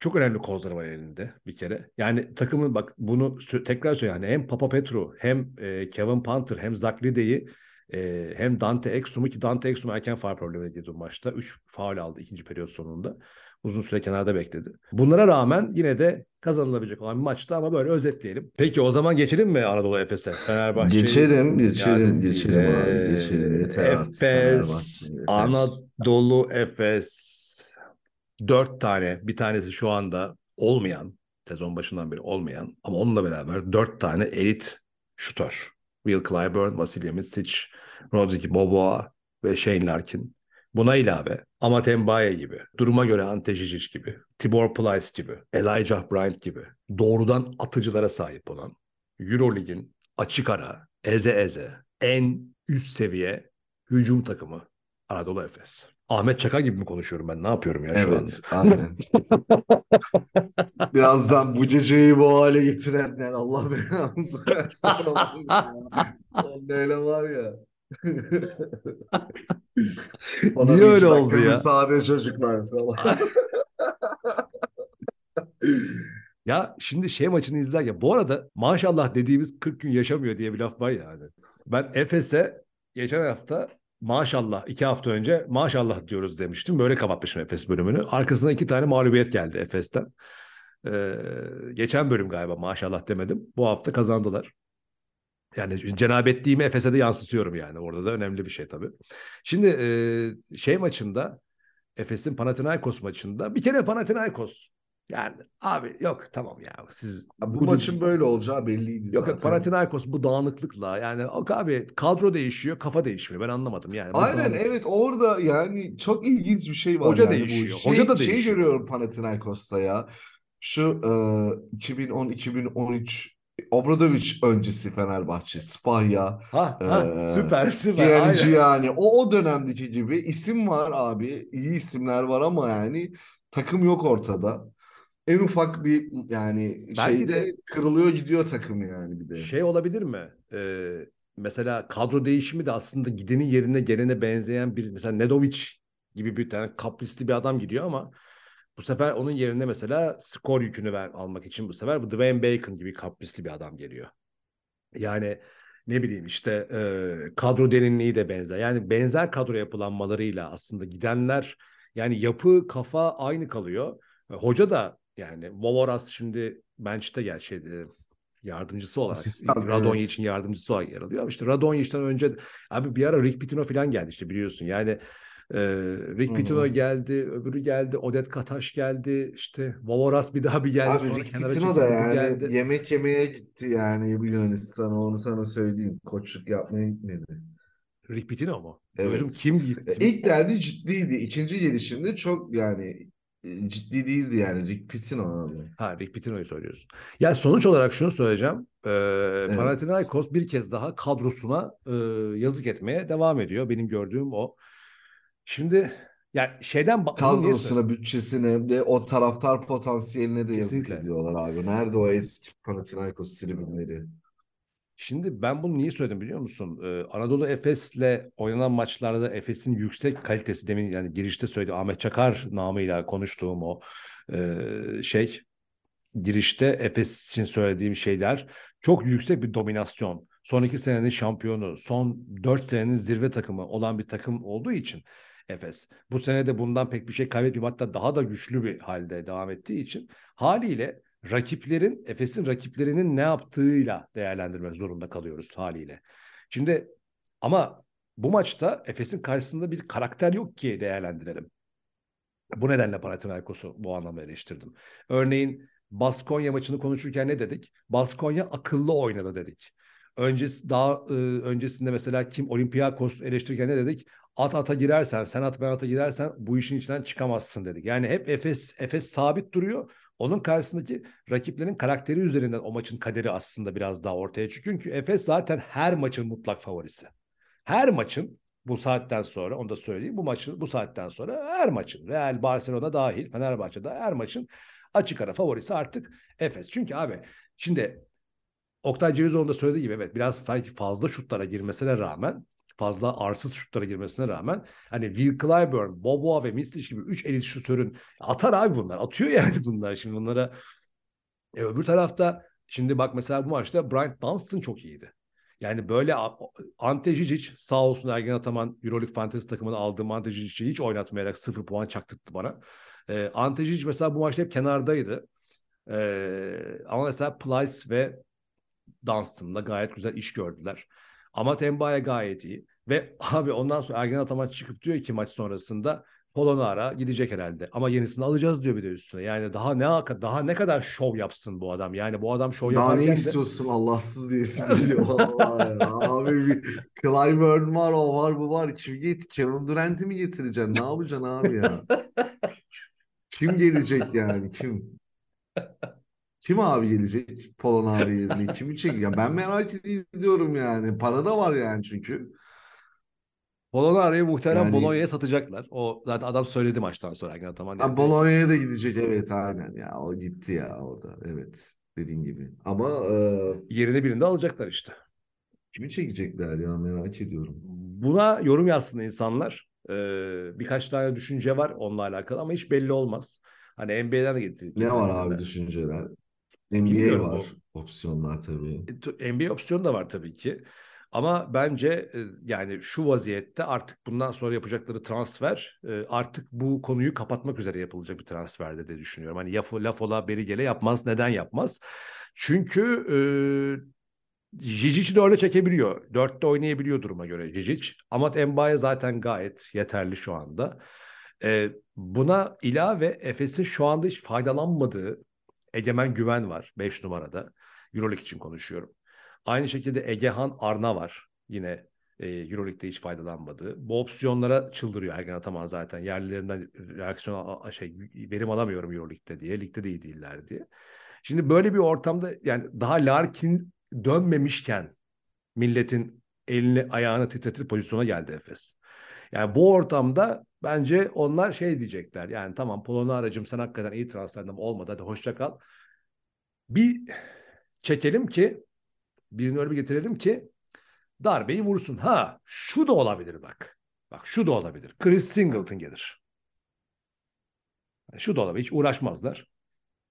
Çok önemli kozları var elinde bir kere. Yani takımın bak bunu tekrar söylüyorum. Yani hem Papa Petru hem e, Kevin Panther hem Zach Lide'yi e, hem Dante Exum'u ki Dante Exum erken faal problemi girdi maçta. 3 faal aldı ikinci periyot sonunda. Uzun süre kenarda bekledi. Bunlara rağmen yine de kazanılabilecek olan bir maçtı ama böyle özetleyelim. Peki o zaman geçelim mi Anadolu Efes'e? Fenerbahçe. Geçelim, geçelim, geçelim abi. Geçelim. Yeter Efes, Anadolu Efes. Dört tane, bir tanesi şu anda olmayan, sezon başından beri olmayan ama onunla beraber dört tane elit şutör. Will Clyburn, Vasilya Mitsic, Rodrigo Boboa ve Shane Larkin. Buna ilave Amat Mbaye gibi, duruma göre Ante Žižić gibi, Tibor Plyce gibi, Elijah Bryant gibi doğrudan atıcılara sahip olan Eurolig'in açık ara, eze eze, en üst seviye hücum takımı Anadolu Efes. Ahmet Çakar gibi mi konuşuyorum ben? Ne yapıyorum ya evet, şu an? aynen. Birazdan bu geceyi bu hale getirenler Allah belanızı versin. Öyle var ya. Niye öyle oldu ya? Sade çocuklar falan. Ya şimdi şey maçını izlerken bu arada maşallah dediğimiz 40 gün yaşamıyor diye bir laf var yani. Ben Efes'e geçen hafta maşallah iki hafta önce maşallah diyoruz demiştim. Böyle kapatmışım Efes bölümünü. Arkasına iki tane mağlubiyet geldi Efes'ten. Ee, geçen bölüm galiba maşallah demedim. Bu hafta kazandılar. Yani cenabetliğimi Efes'e de yansıtıyorum yani. Orada da önemli bir şey tabii. Şimdi e, şey maçında Efes'in Panathinaikos maçında bir kere Panathinaikos yani abi yok tamam ya siz bu, bu maçın böyle olacağı belliydi yok, zaten. Yok Panathinaikos bu dağınıklıkla yani abi kadro değişiyor kafa değişmiyor ben anlamadım yani. Aynen kadro... evet orada yani çok ilginç bir şey var. Hoca yani değişiyor. Bu. Şey, Hoca da şey değişiyor. Şey görüyorum Panathinaikos'ta ya. Şu e, 2010-2013 Obradovic öncesi Fenerbahçe, Spahya. Ha, ha süper süper. PNG yani o o dönemdeki gibi isim var abi. iyi isimler var ama yani takım yok ortada. En ufak bir yani Belki şeyde de kırılıyor gidiyor takım yani bir de. Şey olabilir mi? Ee, mesela kadro değişimi de aslında gidenin yerine gelene benzeyen bir mesela Nedovic gibi bir tane kaprisli bir adam gidiyor ama bu sefer onun yerine mesela skor yükünü ver, almak için bu sefer bu Dwayne Bacon gibi kaprisli bir adam geliyor. Yani ne bileyim işte e, kadro derinliği de benzer. Yani benzer kadro yapılanmalarıyla aslında gidenler yani yapı kafa aynı kalıyor. E, hoca da yani Vovoras şimdi bench'te gel şey e, yardımcısı olarak Asistan, Radonjic evet. için yardımcısı olarak yer alıyor. Ama işte Radonjic'ten önce abi bir ara Rick Pitino falan geldi işte biliyorsun. Yani ee, Rick Pitino geldi, öbürü geldi, Odet Kataş geldi, işte Vovoras bir daha bir geldi. Abi sonra Rick Pitino da yani geldi. yemek yemeye gitti yani Yunanistan'a onu sana söyleyeyim. Koçluk yapmaya gitmedi. Rick Pitino mu? Evet. Bölüm kim gitti? E, ilk geldi ciddiydi. İkinci gelişinde çok yani e, ciddi değildi yani Rick Pitino abi. Ha Rick Pitino'yu söylüyorsun. Yani sonuç olarak şunu söyleyeceğim. Ee, evet. Panathinaikos bir kez daha kadrosuna e, yazık etmeye devam ediyor. Benim gördüğüm o. Şimdi yani şeyden kadrosuna, bütçesine de o taraftar potansiyeline de Kesinlikle. yazık ediyorlar abi. Nerede o eski Panathinaikos tribünleri? Şimdi ben bunu niye söyledim biliyor musun? Ee, Anadolu Efes'le oynanan maçlarda Efes'in yüksek kalitesi demin yani girişte söyledi Ahmet Çakar namıyla konuştuğum o e, şey girişte Efes için söylediğim şeyler çok yüksek bir dominasyon. Son iki senenin şampiyonu, son dört senenin zirve takımı olan bir takım olduğu için Efes. Bu sene de bundan pek bir şey kaybetmiyor. Hatta daha da güçlü bir halde devam ettiği için haliyle rakiplerin, Efes'in rakiplerinin ne yaptığıyla değerlendirmek zorunda kalıyoruz haliyle. Şimdi ama bu maçta Efes'in karşısında bir karakter yok ki değerlendirelim. Bu nedenle Panathinaikos'u bu anlamda eleştirdim. Örneğin Baskonya maçını konuşurken ne dedik? Baskonya akıllı oynadı dedik. Öncesi daha e, öncesinde mesela kim Olympiakos eleştirirken ne dedik? At ata girersen, sen at ben ata girersen bu işin içinden çıkamazsın dedik. Yani hep Efes Efes sabit duruyor. Onun karşısındaki rakiplerin karakteri üzerinden o maçın kaderi aslında biraz daha ortaya çıkıyor. Çünkü Efes zaten her maçın mutlak favorisi. Her maçın bu saatten sonra onu da söyleyeyim. Bu maçın bu saatten sonra her maçın Real Barcelona dahil Fenerbahçe'de her maçın açık ara favorisi artık Efes. Çünkü abi şimdi Oktay Cevizoğlu'nun da söylediği gibi evet biraz fazla şutlara girmesine rağmen fazla arsız şutlara girmesine rağmen hani Will Clyburn, Boboa ve Mislic gibi 3 elit şutörün atar abi bunlar. Atıyor yani bunlar. Şimdi bunlara e, öbür tarafta şimdi bak mesela bu maçta Bryant Dunstan çok iyiydi. Yani böyle Ante Žižić sağ olsun Ergen Ataman Euroleague Fantasy takımını aldığım Ante Žicic'i hiç oynatmayarak sıfır puan çaktırdı bana. E, Ante Žižić mesela bu maçta hep kenardaydı. E, ama mesela Plyce ve Dunstan'la gayet güzel iş gördüler. Ama Tembaya gayet iyi. Ve abi ondan sonra Ergen Ataman çıkıp diyor ki maç sonrasında Polonara gidecek herhalde. Ama yenisini alacağız diyor bir de üstüne. Yani daha ne daha ne kadar şov yapsın bu adam. Yani bu adam şov yaparken Daha ne istiyorsun de... Allahsız. Allah ya. Abi bir Clyburn var o var bu var. Kim get Kevin Durant'i mi getireceksin? Ne yapacaksın abi ya? Kim gelecek yani kim? Kim abi gelecek Polonara yerine? Kimi çekiyor? Ben merak ediyorum yani. Para da var yani çünkü. Bologna'yı muhtemelen yani... Bologna'ya satacaklar. O zaten adam söyledi maçtan sonra Ergen Ataman. Yani Bologna'ya da gidecek evet aynen ya. O gitti ya orada. Evet dediğin gibi. Ama e... yerine birini de alacaklar işte. Kimi çekecekler ya merak ediyorum. Buna yorum yazsın insanlar. Ee, birkaç tane düşünce var onunla alakalı ama hiç belli olmaz. Hani NBA'den de getirdik. Ne var abi düşünceler? NBA Bilmiyorum var. O. Opsiyonlar tabii. E, NBA opsiyonu da var tabii ki. Ama bence e, yani şu vaziyette artık bundan sonra yapacakları transfer e, artık bu konuyu kapatmak üzere yapılacak bir transferde de düşünüyorum. Hani laf, laf ola beri gele yapmaz. Neden yapmaz? Çünkü e, Jicic'i de öyle çekebiliyor. Dörtte oynayabiliyor duruma göre Jijic. Amat Embaye zaten gayet yeterli şu anda. E, buna ilave Efes'in şu anda hiç faydalanmadığı Egemen Güven var 5 numarada. Euroleague için konuşuyorum. Aynı şekilde Egehan Arna var. Yine e, Euroleague'de hiç faydalanmadı. Bu opsiyonlara çıldırıyor Ergen Ataman zaten. Yerlilerinden reaksiyon şey verim alamıyorum Euroleague'de diye. Ligde de iyi değiller diye. Şimdi böyle bir ortamda yani daha Larkin dönmemişken milletin elini ayağını titretir pozisyona geldi Efes. Yani bu ortamda bence onlar şey diyecekler. Yani tamam Polon'a aracım sen hakikaten iyi transferden olmadı hadi hoşça kal. Bir çekelim ki birini öyle bir getirelim ki darbeyi vursun. Ha şu da olabilir bak. Bak şu da olabilir. Chris Singleton gelir. Şu da olabilir. Hiç uğraşmazlar.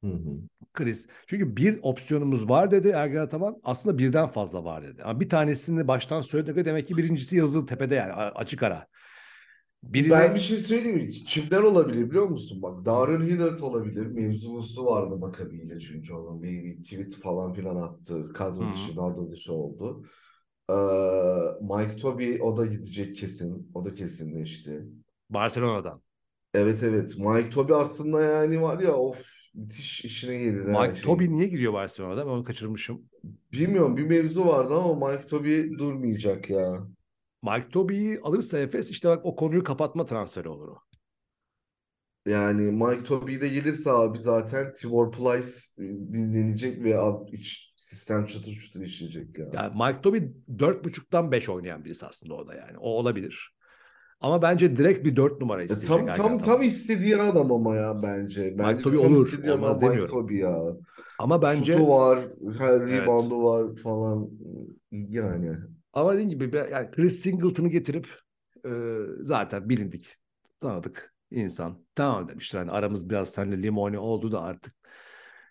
Hı hı. Chris. Çünkü bir opsiyonumuz var dedi Ergen Ataman. Aslında birden fazla var dedi. Ama bir tanesini baştan söyledi. Demek ki birincisi yazılı tepede yani açık ara. Biri ben bir şey söyleyeyim mi? Kimler olabilir biliyor musun? Bak Darren Hillard olabilir. Mevzusu vardı Makabi'yle çünkü onun bir tweet falan filan attı. Kadro dışı, kadro dışı oldu. Ee, Mike Toby o da gidecek kesin. O da kesinleşti. Barcelona'dan. Evet evet. Mike Toby aslında yani var ya of müthiş işine gelir. Mike şey. Toby niye gidiyor Barcelona'da? Ben onu kaçırmışım. Bilmiyorum bir mevzu vardı ama Mike Toby durmayacak ya. Mike Toby'yi alırsa Efes işte bak o konuyu kapatma transferi olur o. Yani Mike Toby de gelirse abi zaten Tibor Plyce e, dinlenecek ve iç sistem çatır çatır işleyecek ya. Yani Mike Toby 4.5'tan 5 oynayan birisi aslında o da yani. O olabilir. Ama bence direkt bir 4 numara isteyecek. tam tam tam istediği adam ama ya bence. bence Mike Toby olur. Olmaz demiyorum. Mike Toby ya. Ama bence şutu var, her reboundu evet. var falan yani. Ama dediğim gibi yani Chris Singleton'u getirip e, zaten bilindik, tanıdık insan. Tamam demiştir hani aramız biraz seninle limoni oldu da artık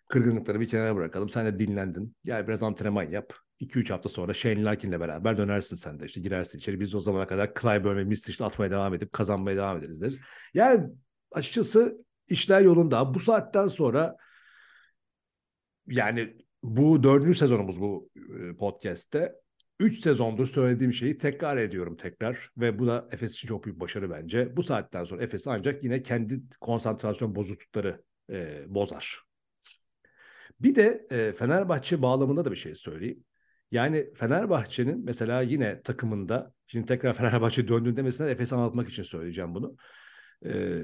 kırgınlıkları bir kenara bırakalım. Sen de dinlendin. Gel biraz antrenman yap. 2-3 hafta sonra Shane Larkin'le beraber dönersin sen de. işte girersin içeri. Biz de o zamana kadar Clyburn ve Mistic'le atmaya devam edip kazanmaya devam ederiz deriz. Yani açıkçası işler yolunda. Bu saatten sonra yani bu dördüncü sezonumuz bu podcast'te. 3 sezondur söylediğim şeyi tekrar ediyorum tekrar ve bu da Efes için çok büyük başarı bence. Bu saatten sonra Efes ancak yine kendi konsantrasyon bozuklukları e, bozar. Bir de e, Fenerbahçe bağlamında da bir şey söyleyeyim. Yani Fenerbahçe'nin mesela yine takımında, şimdi tekrar Fenerbahçe döndüğünde mesela Efes'i anlatmak için söyleyeceğim bunu. E,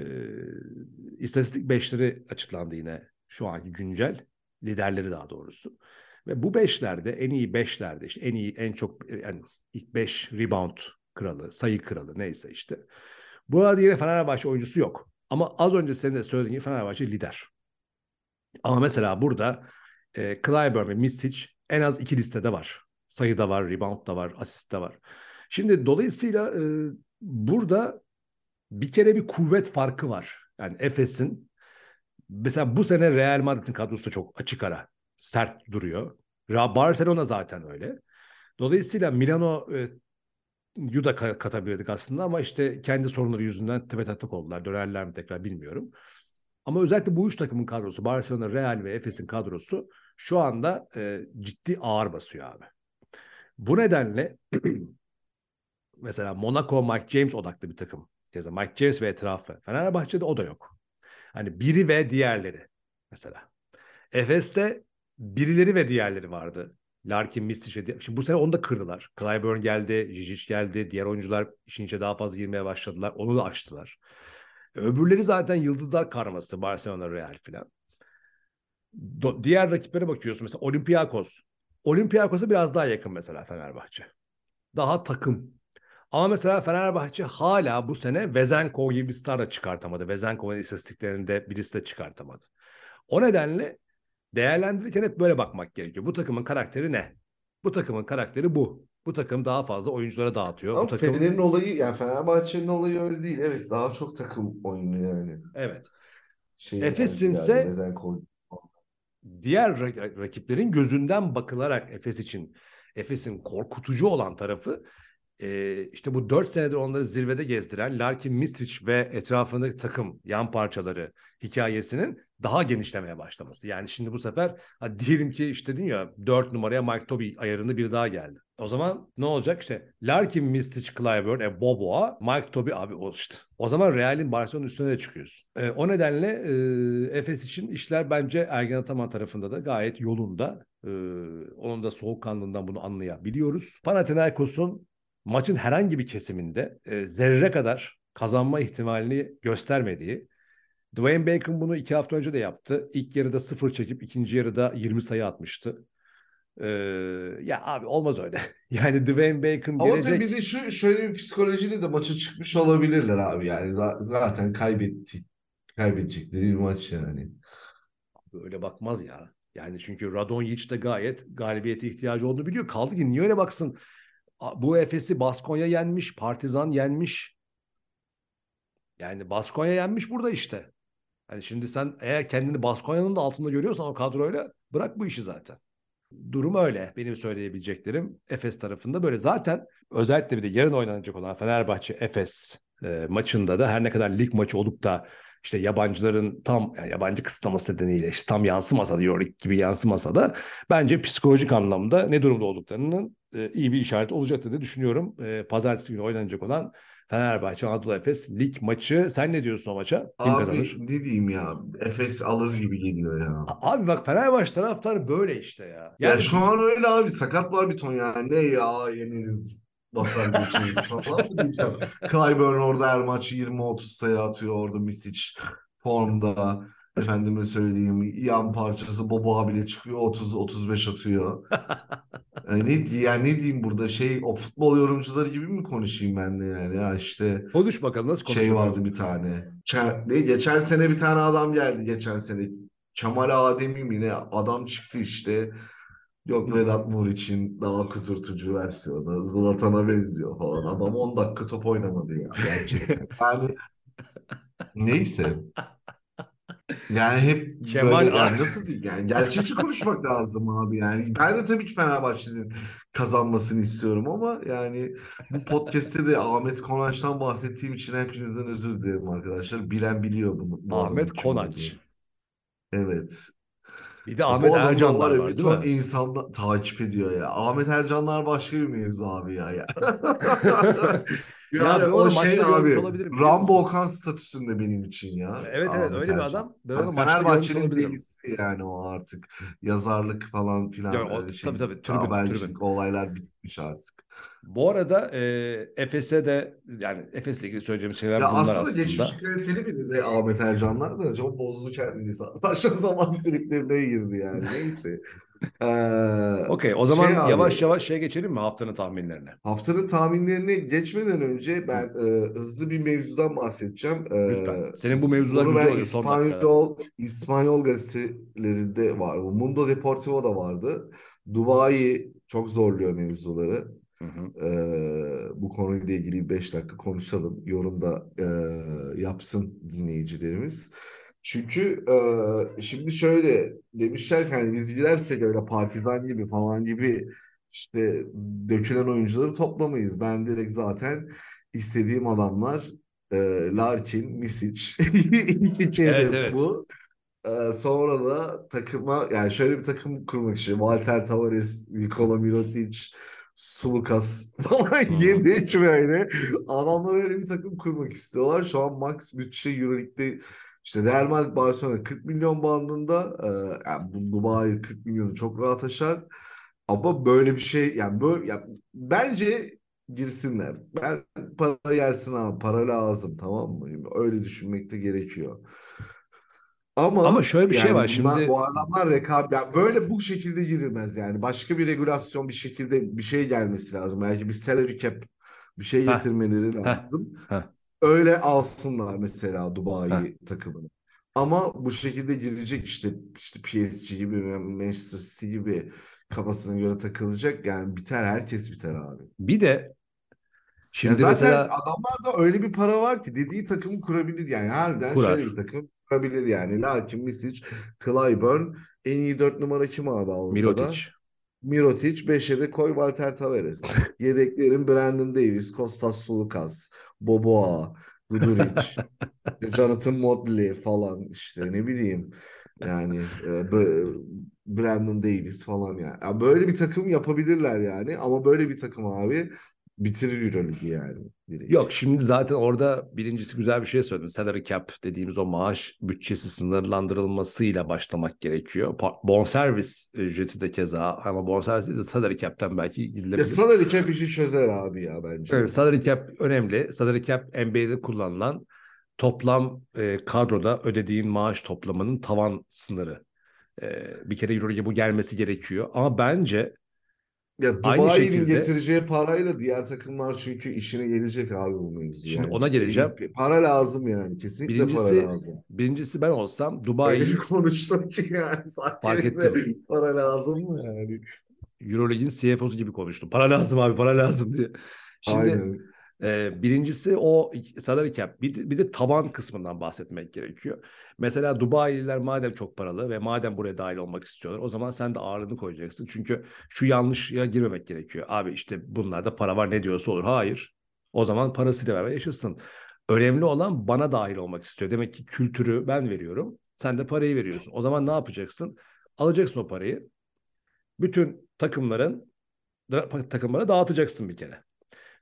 istatistik beşleri açıklandı yine Şu anki güncel liderleri daha doğrusu. Ve bu beşlerde en iyi beşlerde işte en iyi en çok yani ilk beş rebound kralı, sayı kralı neyse işte. Bu arada yine Fenerbahçe oyuncusu yok. Ama az önce senin de söylediğin gibi Fenerbahçe lider. Ama mesela burada e, Clyburn ve Misic en az iki listede var. Sayıda var, rebound da var, asist de var. Şimdi dolayısıyla e, burada bir kere bir kuvvet farkı var. Yani Efes'in mesela bu sene Real Madrid'in kadrosu çok açık ara. Sert duruyor. Barcelona zaten öyle. Dolayısıyla Milano e, Yu da katabilirdik aslında ama işte kendi sorunları yüzünden tepe taklak oldular. Dönerler mi tekrar bilmiyorum. Ama özellikle bu üç takımın kadrosu Barcelona, Real ve Efes'in kadrosu şu anda e, ciddi ağır basıyor abi. Bu nedenle mesela Monaco Mike James odaklı bir takım. Mesela Mike James ve etrafı. Fenerbahçe'de o da yok. Hani biri ve diğerleri mesela. Efes'te birileri ve diğerleri vardı. Larkin, Mistic Şimdi bu sene onu da kırdılar. Clyburn geldi, Jijic geldi. Diğer oyuncular işin içine daha fazla girmeye başladılar. Onu da açtılar. Öbürleri zaten yıldızlar karması. Barcelona, Real filan. diğer rakiplere bakıyorsun. Mesela Olympiakos. Olympiakos'a biraz daha yakın mesela Fenerbahçe. Daha takım. Ama mesela Fenerbahçe hala bu sene Vezenkov gibi bir star da çıkartamadı. Vezenkov'un istatistiklerinde birisi de çıkartamadı. O nedenle değerlendirirken hep böyle bakmak gerekiyor. Bu takımın karakteri ne? Bu takımın karakteri bu. Bu takım daha fazla oyunculara dağıtıyor. Ama bu takım... Fener'in olayı yani Fenerbahçe'nin olayı öyle değil. Evet daha çok takım oyunu yani. Evet. Şey, Efes'in ise diğer rakiplerin gözünden bakılarak Efes için Efes'in korkutucu olan tarafı e, işte bu dört senedir onları zirvede gezdiren Larkin Mistric ve etrafındaki takım yan parçaları hikayesinin daha genişlemeye başlaması. Yani şimdi bu sefer diyelim ki işte dedin ya 4 numaraya Mike Toby ayarında bir daha geldi. O zaman ne olacak işte Larkin, Mistic, Clyburn, e, Boboa, Mike Toby abi o. O zaman Real'in Barcelona üstüne de çıkıyorsun. E, o nedenle e, Efes için işler bence Ergen Ataman tarafında da gayet yolunda. E, onun da soğukkanlılığından bunu anlayabiliyoruz. Panathinaikos'un maçın herhangi bir kesiminde e, zerre kadar kazanma ihtimalini göstermediği Dwayne Bacon bunu iki hafta önce de yaptı. İlk yarıda sıfır çekip ikinci yarıda 20 sayı atmıştı. Ee, ya abi olmaz öyle. yani Dwayne Bacon Ama gelecek... tabii bir de şu, şöyle bir psikolojiyle de maça çıkmış olabilirler abi. Yani zaten kaybetti. Kaybedecekleri bir maç yani. Öyle bakmaz ya. Yani çünkü Radonjic de gayet galibiyete ihtiyacı olduğunu biliyor. Kaldı ki niye öyle baksın? Bu Efes'i Baskonya yenmiş, Partizan yenmiş. Yani Baskonya yenmiş burada işte. Yani şimdi sen eğer kendini Baskonya'nın da altında görüyorsan o kadroyla bırak bu işi zaten. Durum öyle. Benim söyleyebileceklerim Efes tarafında böyle. Zaten özellikle bir de yarın oynanacak olan Fenerbahçe Efes e, maçında da her ne kadar lig maçı olup da işte yabancıların tam yani yabancı kısıtlaması nedeniyle işte tam yansımasa da Euroleague gibi yansımasa da bence psikolojik anlamda ne durumda olduklarının e, iyi bir işaret olacaktır diye düşünüyorum. E, pazartesi günü oynanacak olan Fenerbahçe Anadolu Efes lig maçı. Sen ne diyorsun o maça? Kim abi, kazanır? ne diyeyim ya? Efes alır gibi geliyor ya. Abi bak Fenerbahçe taraftarı böyle işte ya. Yani... Ya şu an öyle abi sakat var bir ton yani. Ne ya yeniriz basar geçeriz falan mı diyeceğim. Clyburn orada her maç 20-30 sayı atıyor orada Misic formda. Efendime söyleyeyim yan parçası Bobo bile çıkıyor 30-35 atıyor. Yani ne, yani ne diyeyim burada şey o futbol yorumcuları gibi mi konuşayım ben de yani ya işte. Konuş bakalım nasıl konuşuyor? Şey vardı bir tane. ne, geçen sene bir tane adam geldi geçen sene. Kemal Ademi mi ne adam çıktı işte. Yok Vedat Mur için daha kudurtucu versiyonu. Zlatan'a benziyor falan. Adam 10 dakika top oynamadı ya gerçekten. Yani neyse. Yani hep Kemal böyle yani nasıl değil yani gerçekçi konuşmak lazım abi yani. Ben de tabii ki Fenerbahçe'nin kazanmasını istiyorum ama yani bu podcast'te de Ahmet Konaç'tan bahsettiğim için hepinizden özür dilerim arkadaşlar. Bilen biliyor bunu. Bu Ahmet Konaç. Evet. Bir de Ahmet Ercanlar var, var değil mi? insan takip ediyor ya. Ahmet Ercanlar başka bir mevzu abi ya. ya. Yani ya o şey abi Rambo Okan statüsünde benim için ya. Evet evet öyle bir adam. Ben yani Fenerbahçe'nin delisi yani o artık. Yazarlık falan filan. Ya, o, şey, tabii tabii. Tribün, habercilik tribün. olaylar bitmiş artık. Bu arada e, Efes'e de yani Efes'le ilgili söyleyeceğim şeyler ya bunlar aslında. Aslında geçmiş kaliteli biri de Ahmet Ercanlar da çok bozdu kendini. Saçma sapan triplerine girdi yani. Neyse. Ee, Okey o zaman şey yavaş abi, yavaş şey geçelim mi haftanın tahminlerine? Haftanın tahminlerini geçmeden önce ben e, hızlı bir mevzudan bahsedeceğim. E, Lütfen. Senin bu mevzular güzel oluyor. İspanyol, İspanyol gazetelerinde var. Mundo Deportivo'da vardı. Dubai çok zorluyor mevzuları. Hı hı. Ee, bu konuyla ilgili 5 dakika konuşalım. Yorum da e, yapsın dinleyicilerimiz. Çünkü e, şimdi şöyle demişler ki hani biz gidersek öyle partizan gibi falan gibi işte dökülen oyuncuları toplamayız. Ben direkt zaten istediğim adamlar e, Larkin, Misic iki çeyrek evet, evet. bu. E, sonra da takıma yani şöyle bir takım kurmak istiyorum. Walter Tavares, Nikola Mirotic, Sulukas falan hmm. yedi böyle. Adamlar öyle bir takım kurmak istiyorlar. Şu an max bütçe Euroleague'de işte Real Madrid Barcelona 40 milyon bandında e, yani bu Dubai 40 milyonu çok rahat aşar. Ama böyle bir şey yani böyle yani bence girsinler. Ben para gelsin abi para lazım tamam mı? Öyle düşünmek de gerekiyor. Ama, Ama şöyle bir şey var şimdi. Bu adamlar rekabet yani böyle bu şekilde girilmez yani. Başka bir regulasyon bir şekilde bir şey gelmesi lazım. Belki bir salary cap bir şey getirmeleri lazım. Heh. Heh. Öyle alsınlar mesela Dubai Heh. takımını. Ama bu şekilde girecek işte işte PSG gibi Manchester City gibi kafasına göre takılacak. Yani biter herkes biter abi. Bir de şimdi ya zaten mesela adamlarda öyle bir para var ki dediği takımı kurabilir yani harbiden Kurar. şöyle bir takım kurabilir yani. Larkin, Misic, Clyburn en iyi dört numara kim abi Avrupa'da? Mirotic. Mirotic, 5'e de koy Walter Tavares. Yedeklerin Brandon Davis, Kostas Sulukas, Boboa, Guduric, Jonathan Modley falan işte ne bileyim. Yani e, Brandon Davis falan yani. yani. Böyle bir takım yapabilirler yani ama böyle bir takım abi bitirir Euroligi yani. Direkt. Yok şimdi zaten orada birincisi güzel bir şey söyledin. Salary cap dediğimiz o maaş bütçesi sınırlandırılmasıyla başlamak gerekiyor. Bonservis ücreti de keza ama bonservis de salary cap'ten belki gidilebilir. Ya salary cap işi çözer abi ya bence. Evet, salary cap önemli. Salary cap NBA'de kullanılan toplam e, kadroda ödediğin maaş toplamının tavan sınırı. E, bir kere Euroleague'e bu gelmesi gerekiyor. Ama bence ya Dubai'nin şekilde... getireceği parayla diğer takımlar çünkü işine gelecek abi bu mevzu. Şimdi yani. ona geleceğim. Para lazım yani. Kesinlikle birincisi, para lazım. Birincisi ben olsam Dubai... Öyle konuştum ki yani. Fark ettim. Para lazım mı yani? Euroleague'in CFO'su gibi konuştum. Para lazım abi para lazım diye. Şimdi Aynen. Ee, birincisi o salary cap. Bir, bir de taban kısmından bahsetmek gerekiyor. Mesela Dubai'liler madem çok paralı ve madem buraya dahil olmak istiyorlar o zaman sen de ağırlığını koyacaksın. Çünkü şu yanlışa girmemek gerekiyor. Abi işte bunlarda para var ne diyorsa olur. Hayır. O zaman parasıyla beraber yaşasın. Önemli olan bana dahil olmak istiyor. Demek ki kültürü ben veriyorum. Sen de parayı veriyorsun. O zaman ne yapacaksın? Alacaksın o parayı. Bütün takımların takımlara dağıtacaksın bir kere.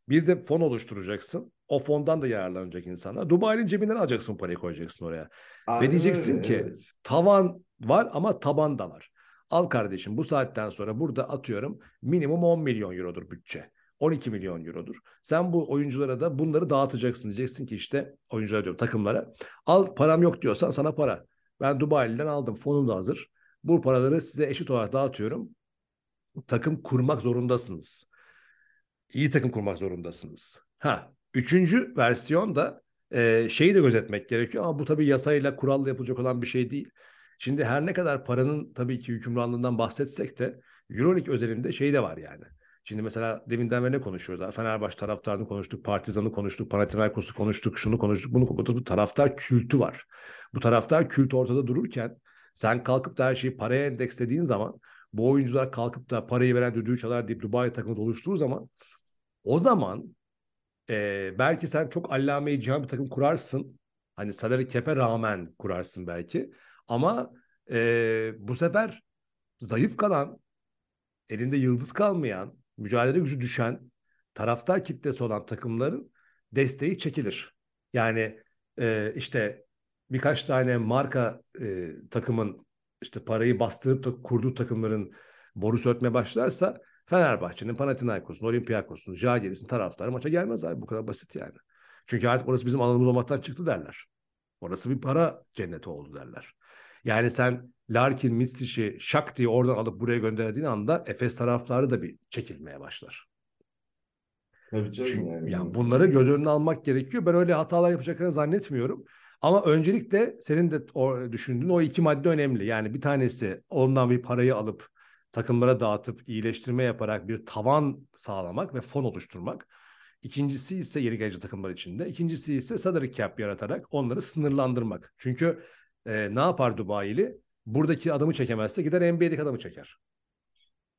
Bir de fon oluşturacaksın. O fondan da yararlanacak insanlar. Dubai'nin cebinden alacaksın parayı koyacaksın oraya. Aynen Ve diyeceksin öyle, ki evet. tavan var ama taban da var. Al kardeşim bu saatten sonra burada atıyorum minimum 10 milyon eurodur bütçe. 12 milyon eurodur. Sen bu oyunculara da bunları dağıtacaksın. Diyeceksin ki işte oyunculara diyorum takımlara. Al param yok diyorsan sana para. Ben Dubai'den aldım. Fonum da hazır. Bu paraları size eşit olarak dağıtıyorum. Takım kurmak zorundasınız iyi takım kurmak zorundasınız. Ha, üçüncü versiyon da e, şeyi de gözetmek gerekiyor ama bu tabii yasayla kuralla yapılacak olan bir şey değil. Şimdi her ne kadar paranın tabii ki hükümranlığından bahsetsek de Euroleague özelinde şey de var yani. Şimdi mesela deminden beri ne konuşuyoruz? Fenerbahçe taraftarını konuştuk, Partizan'ı konuştuk, Panathinaikos'u konuştuk, şunu konuştuk, bunu konuştuk. Bu taraftar kültü var. Bu taraftar kültü ortada dururken sen kalkıp da her şeyi paraya endekslediğin zaman bu oyuncular kalkıp da parayı veren düdüğü çalar deyip Dubai takımı oluştuğu zaman o zaman e, belki sen çok allame cihan bir takım kurarsın. Hani salary cap'e rağmen kurarsın belki. Ama e, bu sefer zayıf kalan, elinde yıldız kalmayan, mücadele gücü düşen, taraftar kitlesi olan takımların desteği çekilir. Yani e, işte birkaç tane marka e, takımın işte parayı bastırıp da kurduğu takımların borusu ötmeye başlarsa Fenerbahçe'nin, Panathinaikos'un, Olympiakos'un, Žalgiris'in taraftarı maça gelmez abi. Bu kadar basit yani. Çünkü artık orası bizim alanımız olmaktan çıktı derler. Orası bir para cenneti oldu derler. Yani sen Larkin, Mitsic'i şak diye oradan alıp buraya gönderdiğin anda Efes tarafları da bir çekilmeye başlar. Tabii canım Çünkü, yani. yani bunları göz önüne almak gerekiyor. Ben öyle hatalar yapacaklarını zannetmiyorum. Ama öncelikle senin de düşündüğün o iki madde önemli. Yani bir tanesi ondan bir parayı alıp takımlara dağıtıp iyileştirme yaparak bir tavan sağlamak ve fon oluşturmak. İkincisi ise yeni gelecek takımlar içinde. İkincisi ise salary cap yaratarak onları sınırlandırmak. Çünkü e, ne yapar Dubai'li? Buradaki adamı çekemezse gider NBA'deki adamı çeker.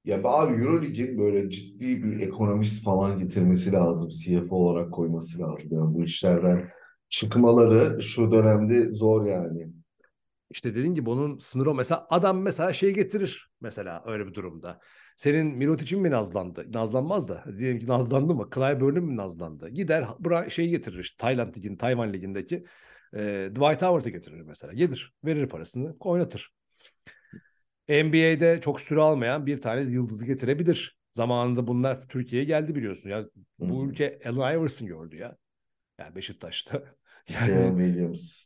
Ya abi Euroleague'in böyle ciddi bir ekonomist falan getirmesi lazım. CFO olarak koyması lazım. Yani bu işlerden çıkmaları şu dönemde zor yani. İşte dediğin gibi onun sınırı mesela adam mesela şey getirir mesela öyle bir durumda. Senin Mirotic'in mi nazlandı? Nazlanmaz da. Diyelim ki nazlandı mı? Clyburn'un mi nazlandı? Gider şey getirir işte Tayland ligin, Tayvan ligindeki e, Dwight Howard'ı getirir mesela. Gelir, verir parasını, oynatır. NBA'de çok süre almayan bir tane yıldızı getirebilir. Zamanında bunlar Türkiye'ye geldi biliyorsun. Ya bu ülke Allen Iverson gördü ya. Yani Beşiktaş'ta. Yani, Williams.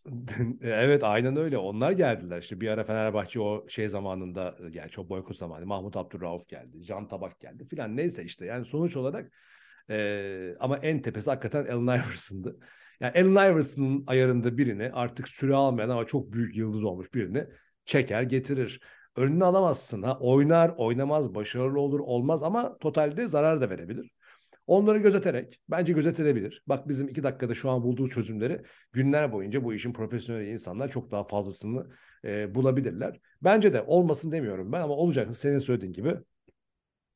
evet aynen öyle. Onlar geldiler. İşte bir ara Fenerbahçe o şey zamanında yani çok boykot zamanı Mahmut Abdurrauf geldi. Can Tabak geldi filan. Neyse işte yani sonuç olarak e, ama en tepesi hakikaten Allen Iverson'dı. Yani Allen Iverson'ın ayarında birini artık süre almayan ama çok büyük yıldız olmuş birini çeker getirir. Önünü alamazsın. Ha? Oynar, oynamaz, başarılı olur, olmaz ama totalde zarar da verebilir. Onları gözeterek bence gözetebilir. Bak bizim iki dakikada şu an bulduğu çözümleri günler boyunca bu işin profesyonel insanlar çok daha fazlasını e, bulabilirler. Bence de olmasın demiyorum ben ama olacak senin söylediğin gibi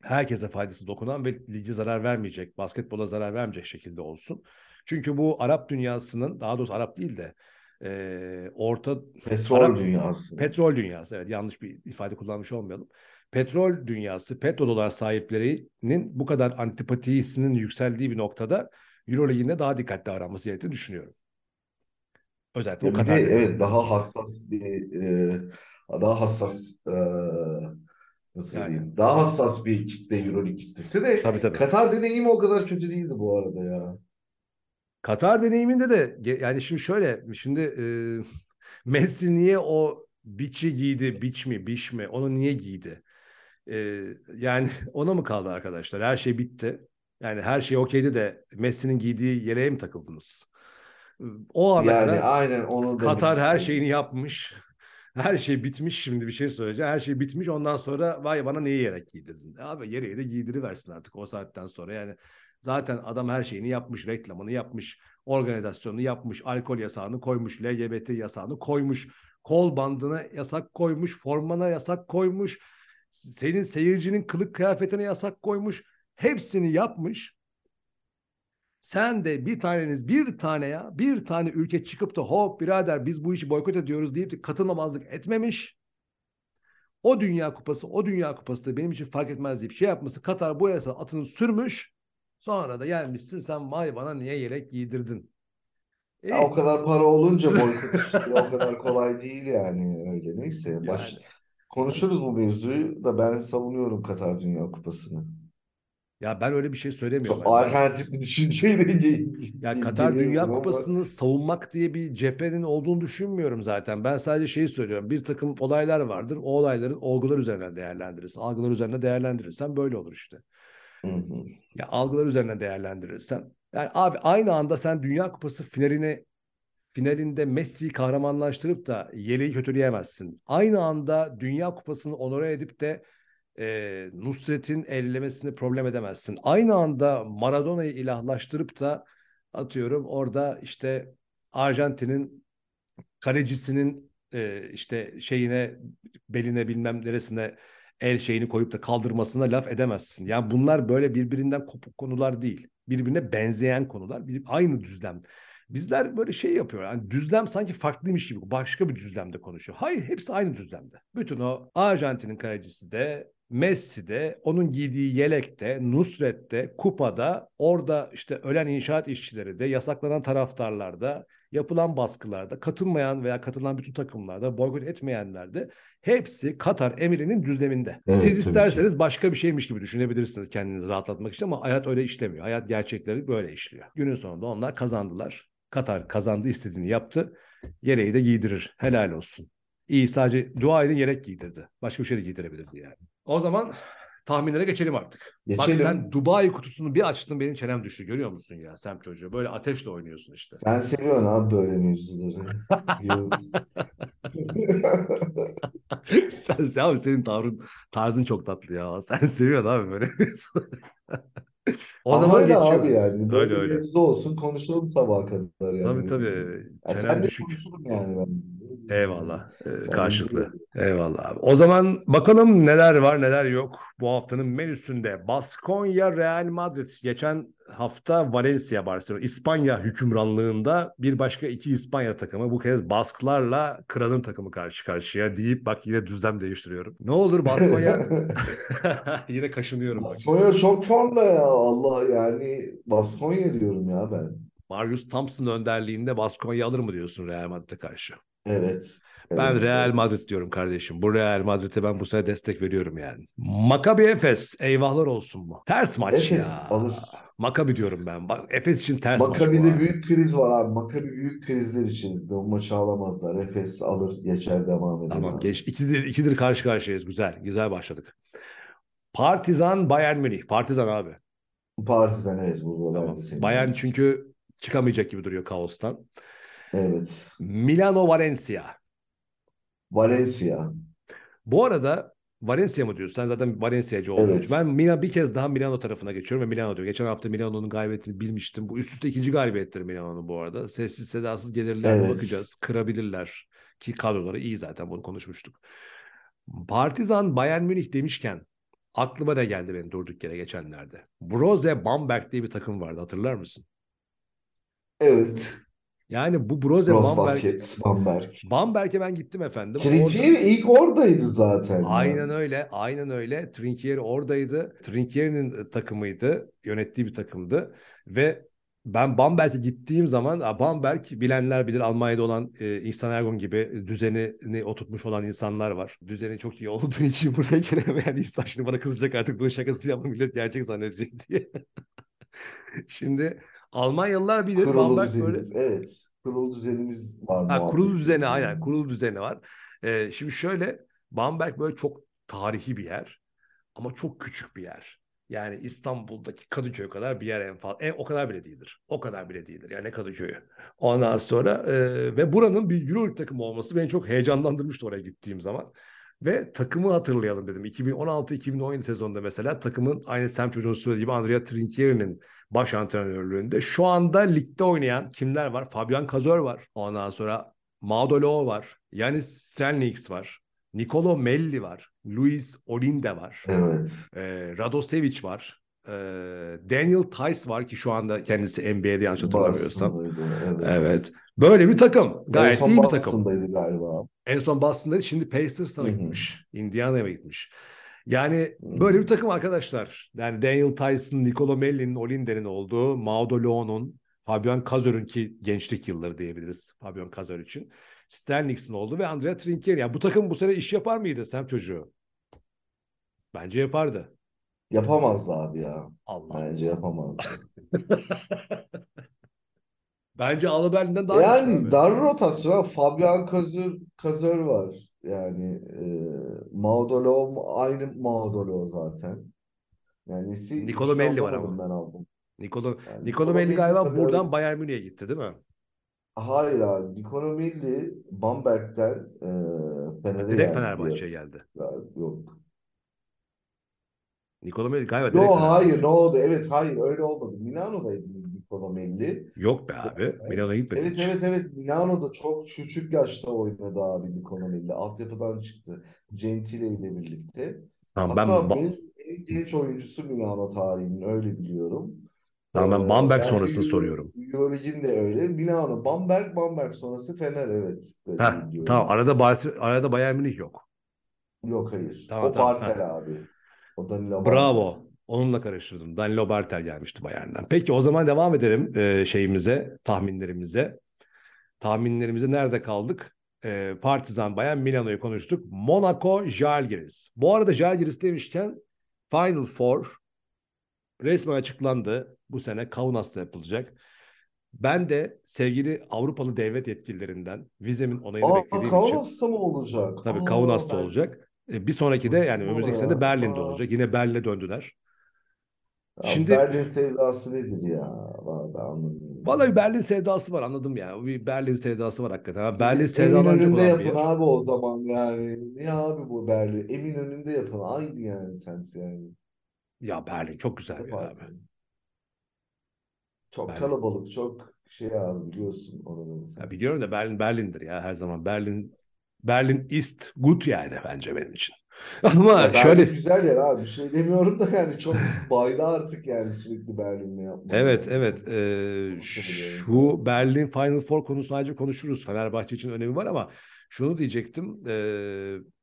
herkese faydası dokunan ve ligi zarar vermeyecek, basketbola zarar vermeyecek şekilde olsun. Çünkü bu Arap dünyasının daha doğrusu Arap değil de e, orta petrol Arap, dünyası. Petrol dünyası evet yanlış bir ifade kullanmış olmayalım petrol dünyası, petrodolar sahiplerinin bu kadar antipatisinin yükseldiği bir noktada Euroleague'in daha dikkatli aranması gerektiğini düşünüyorum. Özellikle ya o kadar. Evet daha hassas bir e, daha hassas e, nasıl yani. diyeyim? Daha hassas bir kitle Euroleague kitlesi de tabii, tabii. Katar deneyimi o kadar kötü değildi bu arada ya. Katar deneyiminde de yani şimdi şöyle şimdi e, Messi niye o biçi giydi, biç mi, biş mi? Onu niye giydi? Ee, yani ona mı kaldı arkadaşlar? Her şey bitti. Yani her şey okeydi de Messi'nin giydiği yeleğe mi takıldınız? O ana yani kadar aynen onu Katar her şeyini yapmış. Her şey bitmiş şimdi bir şey söyleyeceğim. Her şey bitmiş ondan sonra vay bana neyi yelek giydirdin? Abi yeleği de giydiriversin artık o saatten sonra. Yani zaten adam her şeyini yapmış. Reklamını yapmış. Organizasyonunu yapmış. Alkol yasağını koymuş. LGBT yasağını koymuş. Kol bandına yasak koymuş. Formana yasak koymuş senin seyircinin kılık kıyafetine yasak koymuş. Hepsini yapmış. Sen de bir taneniz bir tane ya bir tane ülke çıkıp da hop birader biz bu işi boykot ediyoruz deyip de katılmamazlık etmemiş. O Dünya Kupası, o Dünya Kupası da benim için fark etmez deyip şey yapması Katar bu yasa atını sürmüş. Sonra da gelmişsin sen vay bana niye yelek giydirdin? Ya, o kadar para olunca boykot işte o kadar kolay değil yani öyle neyse. Baş... Yani, Konuşuruz bu mevzuyu da ben savunuyorum Katar Dünya Kupası'nı. Ya ben öyle bir şey söylemiyorum. Çok alternatif bir düşünceyle Ya Katar Dünya Kupası'nı savunmak diye bir cephenin olduğunu düşünmüyorum zaten. Ben sadece şeyi söylüyorum. Bir takım olaylar vardır. O olayların olgular üzerinden değerlendirirsin. Algılar üzerinden değerlendirirsen böyle olur işte. Hı hı. Ya algılar üzerinden değerlendirirsen. Yani abi aynı anda sen Dünya Kupası finaline finalinde Messi'yi kahramanlaştırıp da yeleği kötüleyemezsin. Aynı anda Dünya Kupası'nı onore edip de e, Nusret'in ellemesini problem edemezsin. Aynı anda Maradona'yı ilahlaştırıp da atıyorum orada işte Arjantin'in kalecisinin e, işte şeyine beline bilmem neresine el şeyini koyup da kaldırmasına laf edemezsin. Yani bunlar böyle birbirinden kopuk konular değil. Birbirine benzeyen konular. Aynı düzlem. Bizler böyle şey yapıyor. Yani düzlem sanki farklıymış gibi başka bir düzlemde konuşuyor. Hayır hepsi aynı düzlemde. Bütün o Arjantin'in kalecisi de Messi'de, onun giydiği yelekte, Nusret'te, Kupa'da, orada işte ölen inşaat işçileri de, yasaklanan taraftarlarda, yapılan baskılarda, katılmayan veya katılan bütün takımlarda, boykot etmeyenler de hepsi Katar emirinin düzleminde. Evet, Siz isterseniz ki. başka bir şeymiş gibi düşünebilirsiniz kendinizi rahatlatmak için ama hayat öyle işlemiyor. Hayat gerçekleri böyle işliyor. Günün sonunda onlar kazandılar. Katar kazandı istediğini yaptı. Yeleği de giydirir. Helal olsun. İyi sadece dua edin yelek giydirdi. Başka bir şey de giydirebilirdi yani. O zaman tahminlere geçelim artık. Geçelim. Bak sen Dubai kutusunu bir açtın benim çenem düştü görüyor musun ya Sem çocuğu? Böyle ateşle oynuyorsun işte. Sen seviyorsun abi böyle mevzuları. sen, sen abi senin tavrın tarzın çok tatlı ya. Sen seviyorsun abi böyle O Ama zaman öyle geçiyoruz. abi yani. Böyle öyle, öyle. mevzu olsun konuşalım sabaha kadar yani. Tabii tabii. Ya sen de konuşurum yani ben. Eyvallah. Ee, karşılıklı. Eyvallah abi. O zaman bakalım neler var neler yok bu haftanın menüsünde. Baskonya Real Madrid geçen hafta Valencia Barcelona İspanya hükümranlığında bir başka iki İspanya takımı bu kez Basklarla Kral'ın takımı karşı karşıya deyip bak yine düzlem değiştiriyorum. Ne olur Baskonya yine kaşınıyorum. Baskonya çok formda ya Allah yani Baskonya diyorum ya ben. Marius Thompson önderliğinde Baskonya alır mı diyorsun Real Madrid'e karşı? Evet. Ben evet, Real Madrid diyorum kardeşim. Bu Real Madrid'e ben bu sene destek veriyorum yani. Maccabi Efes eyvahlar olsun mu? Ters maç Efes ya. alır. Maccabi diyorum ben. Bak Efes için ters Maccabi'de maç büyük kriz var abi. Maccabi büyük krizler içinde. O maçı alamazlar. Efes alır geçer devam eder. Tamam abi. geç. İkidir, ikidir karşı karşıyayız. Güzel. Güzel başladık. Partizan Bayern Münih. Partizan abi. Partizan evet burada tamam. ben Bayern çünkü çıkamayacak gibi duruyor kaostan. Evet. Milano Valencia. Valencia. Bu arada Valencia mı diyorsun? Sen zaten Valencia'cı olduğun evet. Ben Milan bir kez daha Milano tarafına geçiyorum ve Milano diyor. Geçen hafta Milano'nun galibiyetini bilmiştim. Bu üst üste ikinci galibiyetleri Milano'nun bu arada. Sessiz sedasız gelirler evet. bakacağız. Kırabilirler. Ki kadroları iyi zaten bunu konuşmuştuk. Partizan Bayern Münih demişken aklıma ne geldi benim durduk yere geçenlerde. Broze Bamberg diye bir takım vardı hatırlar mısın? Evet. Yani bu Broze Bamberg. Baskets, Bamberg. Bamberg'e ben gittim efendim. Trinkieri orada... ilk oradaydı zaten. Aynen yani. öyle. Aynen öyle. Trinkieri oradaydı. Trinkieri'nin e, takımıydı. Yönettiği bir takımdı. Ve ben Bamberg'e gittiğim zaman Bamberg bilenler bilir Almanya'da olan e, İhsan Ergun gibi düzenini oturtmuş olan insanlar var. Düzeni çok iyi olduğu için buraya giremeyen insan şimdi bana kızacak artık bunun şakası yapma millet gerçek zannedecek diye. şimdi Almanyalılar bilir. Kurulu Bamberg düzenimiz, böyle... evet. Kurulu düzenimiz var. Ha, kurulu düzeni aynen. Kurulu düzeni var. Ee, şimdi şöyle Bamberg böyle çok tarihi bir yer. Ama çok küçük bir yer. Yani İstanbul'daki Kadıköy kadar bir yer en fazla. En, o kadar bile değildir. O kadar bile değildir. Yani Kadıköy'ü. Ondan sonra e, ve buranın bir Euro takımı olması beni çok heyecanlandırmıştı oraya gittiğim zaman. Ve takımı hatırlayalım dedim. 2016-2017 sezonunda mesela takımın aynı Sam çocuğun söylediği gibi Andrea Trinchieri'nin baş antrenörlüğünde. Şu anda ligde oynayan kimler var? Fabian Kazor var. Ondan sonra Maudolo var. Yanis Strelniks var. Nicolo Melli var. Luis Olinde var. Evet. Ee, Radosevic var. Ee, Daniel Tice var ki şu anda kendisi NBA'de yanlış hatırlamıyorsam. Evet. evet. Böyle bir takım. Gayet iyi bir takım. Boston'daydı galiba. En son Boston'daydı. Şimdi Pacers'a gitmiş. Indiana'ya gitmiş. Yani böyle bir takım arkadaşlar. Yani Daniel Tyson, Nicolo Melli'nin, Olinder'in olduğu, Maudo Leon'un, Fabian Cazor'un ki gençlik yılları diyebiliriz Fabian Cazor için. Sterniks'in oldu ve Andrea Trinchieri. Yani bu takım bu sene iş yapar mıydı Sem çocuğu? Bence yapardı. Yapamazdı abi ya. Allah. Bence yapamazdı. Bence Alaberlin'den daha Yani dar rotasyon. Fabian Kazör, Kazör var. Yani e, Maudolo aynı Maudolo zaten. Yani Nicolo Melli var ama. Ben aldım. Nicolo, yani Nicolo Melli galiba buradan öyle... Bayern Münih'e gitti değil mi? Hayır abi. Nicolo Melli Bamberg'den e, Fener'e Direkt Fenerbahçe'ye geldi. Yok. Nicolo Melli galiba direkt Yok hayır ne oldu? Evet hayır öyle olmadı. Milano'daydı Nicola Yok be abi. Evet, Milano'ya gitmedi. Evet evet evet. Milano'da çok küçük yaşta oynadı abi Nicola Melli. Altyapıdan çıktı. Gentile ile birlikte. Tamam, Hatta ben benim en genç oyuncusu Milano tarihinin öyle biliyorum. Tamam ben ee, Bamberg ee, sonrasını Euro, soruyorum. Eurolig'in de öyle. Milano, Bamberg, Bamberg sonrası Fener evet. Ha, tamam arada, arada Bayern Münih yok. Yok hayır. Tamam, o tamam, Bartel ha. abi. O Danilo Bravo. Onunla karıştırdım. Danilo Bartel gelmişti Bayern'den. Peki o zaman devam edelim e, şeyimize, tahminlerimize. Tahminlerimize nerede kaldık? E, Partizan Bayern Milano'yu konuştuk. Monaco, Jalgiris. Bu arada Jalgiris demişken Final Four resmen açıklandı. Bu sene Kaunas'ta yapılacak. Ben de sevgili Avrupalı devlet yetkililerinden vizemin onayını Aa, beklediğim Kaunas'ta için. Kaunas'ta mı olacak? Tabii Aa, Kaunas'ta ben... olacak. E, bir sonraki de yani önümüzdeki sene de Berlin'de olacak. Yine Berlin'e döndüler. Ya Şimdi Berlin sevdası nedir ya? Vallahi anlamıyorum. Vallahi Berlin sevdası var anladım ya. Bir Berlin sevdası var hakikaten. Ha, Berlin sevdaları önünde yapın abi o zaman yani. Niye abi bu Berlin? Emin önünde yapın. Aynı yani semt yani. Ya Berlin çok güzel bir abi. Çok Berlin. kalabalık, çok şey abi biliyorsun oranın. Ya biliyorum da Berlin Berlin'dir ya her zaman. Berlin Berlin ist gut yani bence benim için. Ama ya şöyle güzel yer abi bir şey demiyorum da yani çok baydı artık yani sürekli Berlin'le yapmak. Evet evet ee, şu Berlin Final Four konusu sadece konuşuruz. Fenerbahçe için önemi var ama şunu diyecektim. E,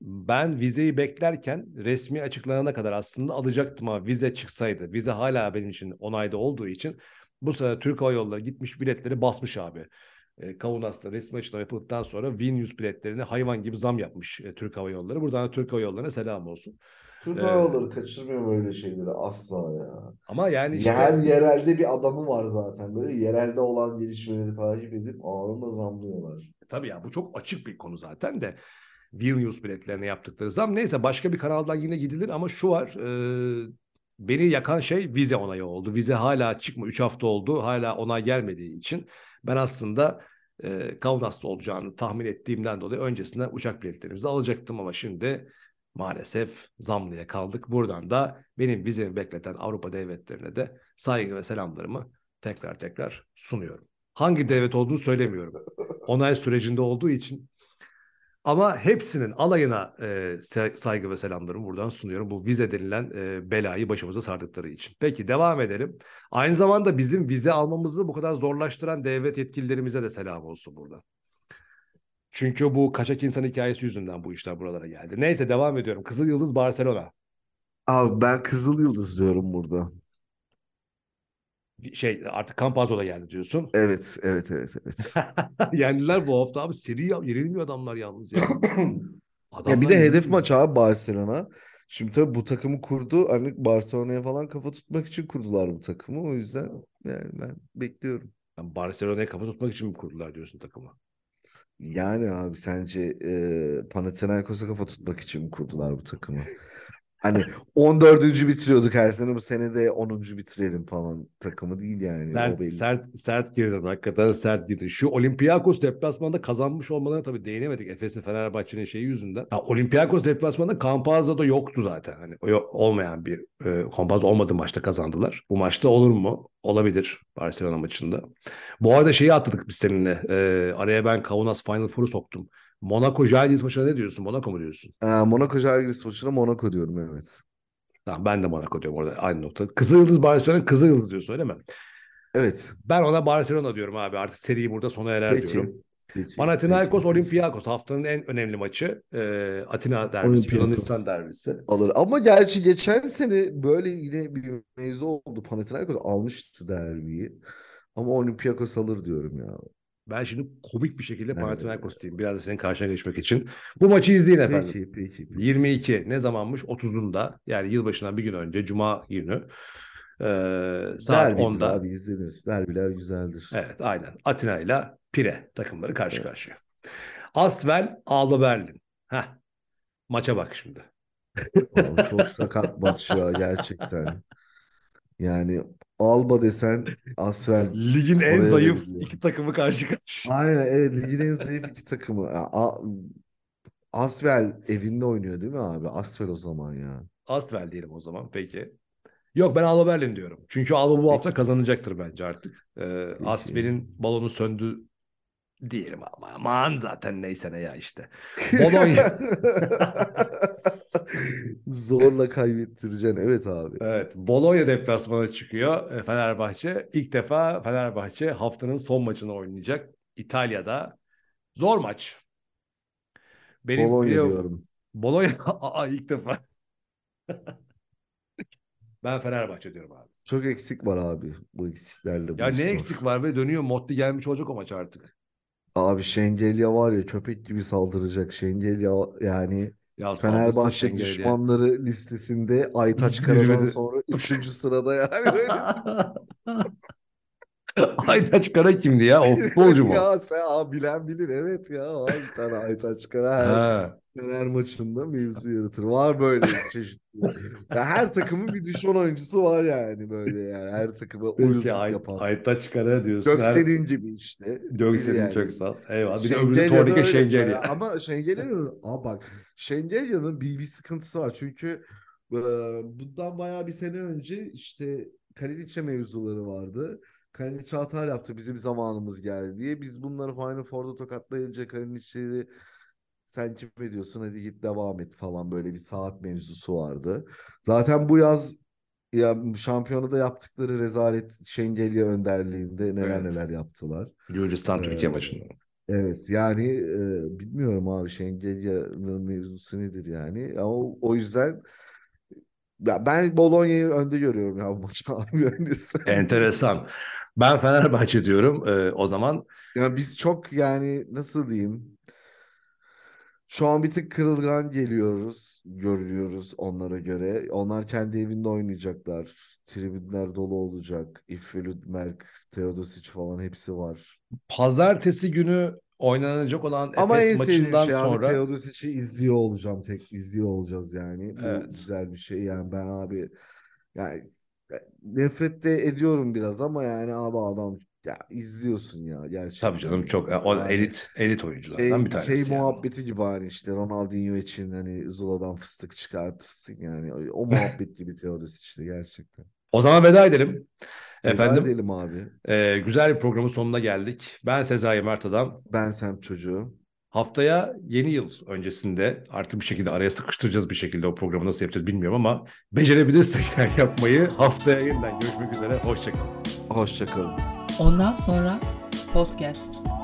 ben vizeyi beklerken resmi açıklanana kadar aslında alacaktım ama vize çıksaydı. Vize hala benim için onayda olduğu için bu sene Türk Hava Yolları gitmiş biletleri basmış abi e, Kaunas'ta resmi açıklama yapıldıktan sonra Vilnius biletlerine hayvan gibi zam yapmış e, Türk Hava Yolları. Buradan Türk Hava Yolları'na selam olsun. Türk ee, Hava Yolları kaçırmıyor böyle şeyleri asla ya. Ama yani işte... Her yerelde bir adamı var zaten. Böyle yerelde olan gelişmeleri takip edip anında zamlıyorlar. E, tabii ya bu çok açık bir konu zaten de. Vilnius biletlerine yaptıkları zam. Neyse başka bir kanaldan yine gidilir ama şu var. E, beni yakan şey vize onayı oldu. Vize hala çıkma 3 hafta oldu. Hala onay gelmediği için ben aslında e, Kaunas'ta olacağını tahmin ettiğimden dolayı öncesinde uçak biletlerimizi alacaktım ama şimdi maalesef zamlıya kaldık. Buradan da benim vizemi bekleten Avrupa devletlerine de saygı ve selamlarımı tekrar tekrar sunuyorum. Hangi devlet olduğunu söylemiyorum. Onay sürecinde olduğu için ama hepsinin alayına e, saygı ve selamlarımı buradan sunuyorum. Bu vize denilen e, belayı başımıza sardıkları için. Peki devam edelim. Aynı zamanda bizim vize almamızı bu kadar zorlaştıran devlet yetkililerimize de selam olsun burada. Çünkü bu kaçak insan hikayesi yüzünden bu işler buralara geldi. Neyse devam ediyorum. Kızıl Yıldız Barcelona. Abi ben Kızıl Yıldız diyorum burada şey artık Campazzo'da geldi diyorsun. Evet, evet, evet, evet. Yendiler bu hafta abi. Seri yenilmiyor adamlar yalnız ya. adamlar ya bir de hedef maç abi Barcelona. Şimdi tabii bu takımı kurdu. Hani Barcelona'ya falan kafa tutmak için kurdular bu takımı. O yüzden yani ben bekliyorum. Yani Barcelona'ya kafa tutmak için mi kurdular diyorsun takımı? Yani abi sence e, Panathinaikos'a kafa tutmak için mi kurdular bu takımı? Hani 14. bitiriyorduk her sene bu sene de 10. bitirelim falan takımı değil yani. Sert, o belli. sert, sert girdin hakikaten sert girdin. Şu Olympiakos deplasmanında kazanmış olmalarına tabii değinemedik Efes'in Fenerbahçe'nin şeyi yüzünden. Ya, Olympiakos deplasmanında Campazzo'da yoktu zaten. Hani olmayan bir e, Campazzo olmadığı maçta kazandılar. Bu maçta olur mu? Olabilir Barcelona maçında. Bu arada şeyi atladık biz seninle. E, araya ben Kaunas Final Four'u soktum. Monaco Jalgiris maçına ne diyorsun? Monaco mu diyorsun? Ee, Monaco Jalgiris maçına Monaco diyorum evet. Tamam ben de Monaco diyorum orada aynı nokta. Kızıl Yıldız Barcelona Kızıl Yıldız diyorsun öyle mi? Evet. Ben ona Barcelona diyorum abi. Artık seriyi burada sona erer peki, diyorum. Peki, Panathinaikos. Olympiakos haftanın en önemli maçı. E, Atina derbisi, Yunanistan derbisi. Alır. Ama gerçi geçen sene böyle yine bir mevzu oldu. Panathinaikos almıştı derbiyi. Ama Olympiakos alır diyorum ya. Ben şimdi komik bir şekilde Panathinaikos diyeyim. Biraz da senin karşına geçmek için. Bu maçı izleyin efendim. Peki, peki, peki. 22 ne zamanmış? 30'unda yani yılbaşından bir gün önce Cuma günü. Ee, saat Derbidir 10'da. abi izlenir. Derbiler güzeldir. Evet aynen. Atina ile Pire takımları karşı evet. karşıya. Asvel Alba Berlin. Heh. Maça bak şimdi. Oğlum, çok sakat maç ya gerçekten. Yani Alba desen Asvel. Ligin en zayıf geliyor. iki takımı karşı karşıya. Aynen evet ligin en zayıf iki takımı. A Asvel evinde oynuyor değil mi abi? Asvel o zaman ya. Asvel diyelim o zaman peki. Yok ben Alba Berlin diyorum. Çünkü Alba bu hafta kazanacaktır bence artık. Ee, Asvel'in balonu söndü diyelim ama aman zaten neyse ne ya işte. Bologna. Zorla kaybettireceksin. Evet abi. Evet. Bologna deplasmana çıkıyor e, Fenerbahçe. İlk defa Fenerbahçe haftanın son maçını oynayacak. İtalya'da. Zor maç. Benim Bologna biliyor, diyorum. Bologna Aa, ilk defa. Ben Fenerbahçe diyorum abi. Çok eksik var abi bu eksiklerle. Ya ne eksik var be dönüyor Motti gelmiş olacak o maç artık. Abi Şengelya var ya köpek gibi saldıracak. Şengelya yani ya Fenerbahçe düşmanları listesinde Aytaç Kara'dan sonra 3. sırada yani. Aytaç Kara kimdi ya? O futbolcu mu? ya sen abi bilen bilir evet ya. Var bir tane Aytaç Kara her Fener maçında mevzu yaratır. Var böyle çeşitli. ya her takımın bir düşman oyuncusu var yani böyle yani. Her takıma Ay, yapan. Aytaç Kara diyorsun. Göksel'in gibi işte. Göksel'in yani. çok sağ. Eyvallah. Bir de öbürü Tornike Şengelya. Ama Şengelya Aa bak Şengelya'nın bir, bir sıkıntısı var. Çünkü e, bundan bayağı bir sene önce işte Kaliniç'e mevzuları vardı. Kalinic hata yaptı bizim zamanımız geldi diye. Biz bunları Final Four'da tokatlayınca Kalinic'i sen kim ediyorsun hadi git devam et falan böyle bir saat mevzusu vardı. Zaten bu yaz ya şampiyonada yaptıkları rezalet Şengelya önderliğinde neler evet. neler yaptılar. Gürcistan ee, Türkiye maçında. Evet yani e, bilmiyorum abi Şengelya'nın mevzusu nedir yani. Ama o yüzden ya ben Bologna'yı önde görüyorum ya bu maç abi öncesi. Enteresan. Ben Fenerbahçe diyorum e, o zaman. Ya biz çok yani nasıl diyeyim şu an bir tık kırılgan geliyoruz, görüyoruz onlara göre. Onlar kendi evinde oynayacaklar. Tribünler dolu olacak. İffe Ludmerk, Teodosic falan hepsi var. Pazartesi günü oynanacak olan Ama Efes maçından şey sonra. Abi, Teodosic'i izliyor olacağım tek izliyor olacağız yani. Bu evet. güzel bir şey yani ben abi yani nefret de ediyorum biraz ama yani abi adam ya izliyorsun ya gerçekten. Tabii canım çok o yani, elit elit oyunculardan şey, bir tanesi. Şey yani. muhabbeti gibi hani işte Ronaldinho için hani Zula'dan fıstık çıkartırsın yani. O muhabbet gibi Teodosic işte gerçekten. O zaman veda edelim. Efendim, veda edelim abi. E, güzel bir programın sonuna geldik. Ben Sezai Mert Adam. Ben Sem Çocuğu. Haftaya yeni yıl öncesinde artık bir şekilde araya sıkıştıracağız bir şekilde o programı nasıl yapacağız bilmiyorum ama becerebilirsek yapmayı haftaya yeniden görüşmek üzere. Hoşçakalın. Hoşçakalın. Ondan sonra podcast.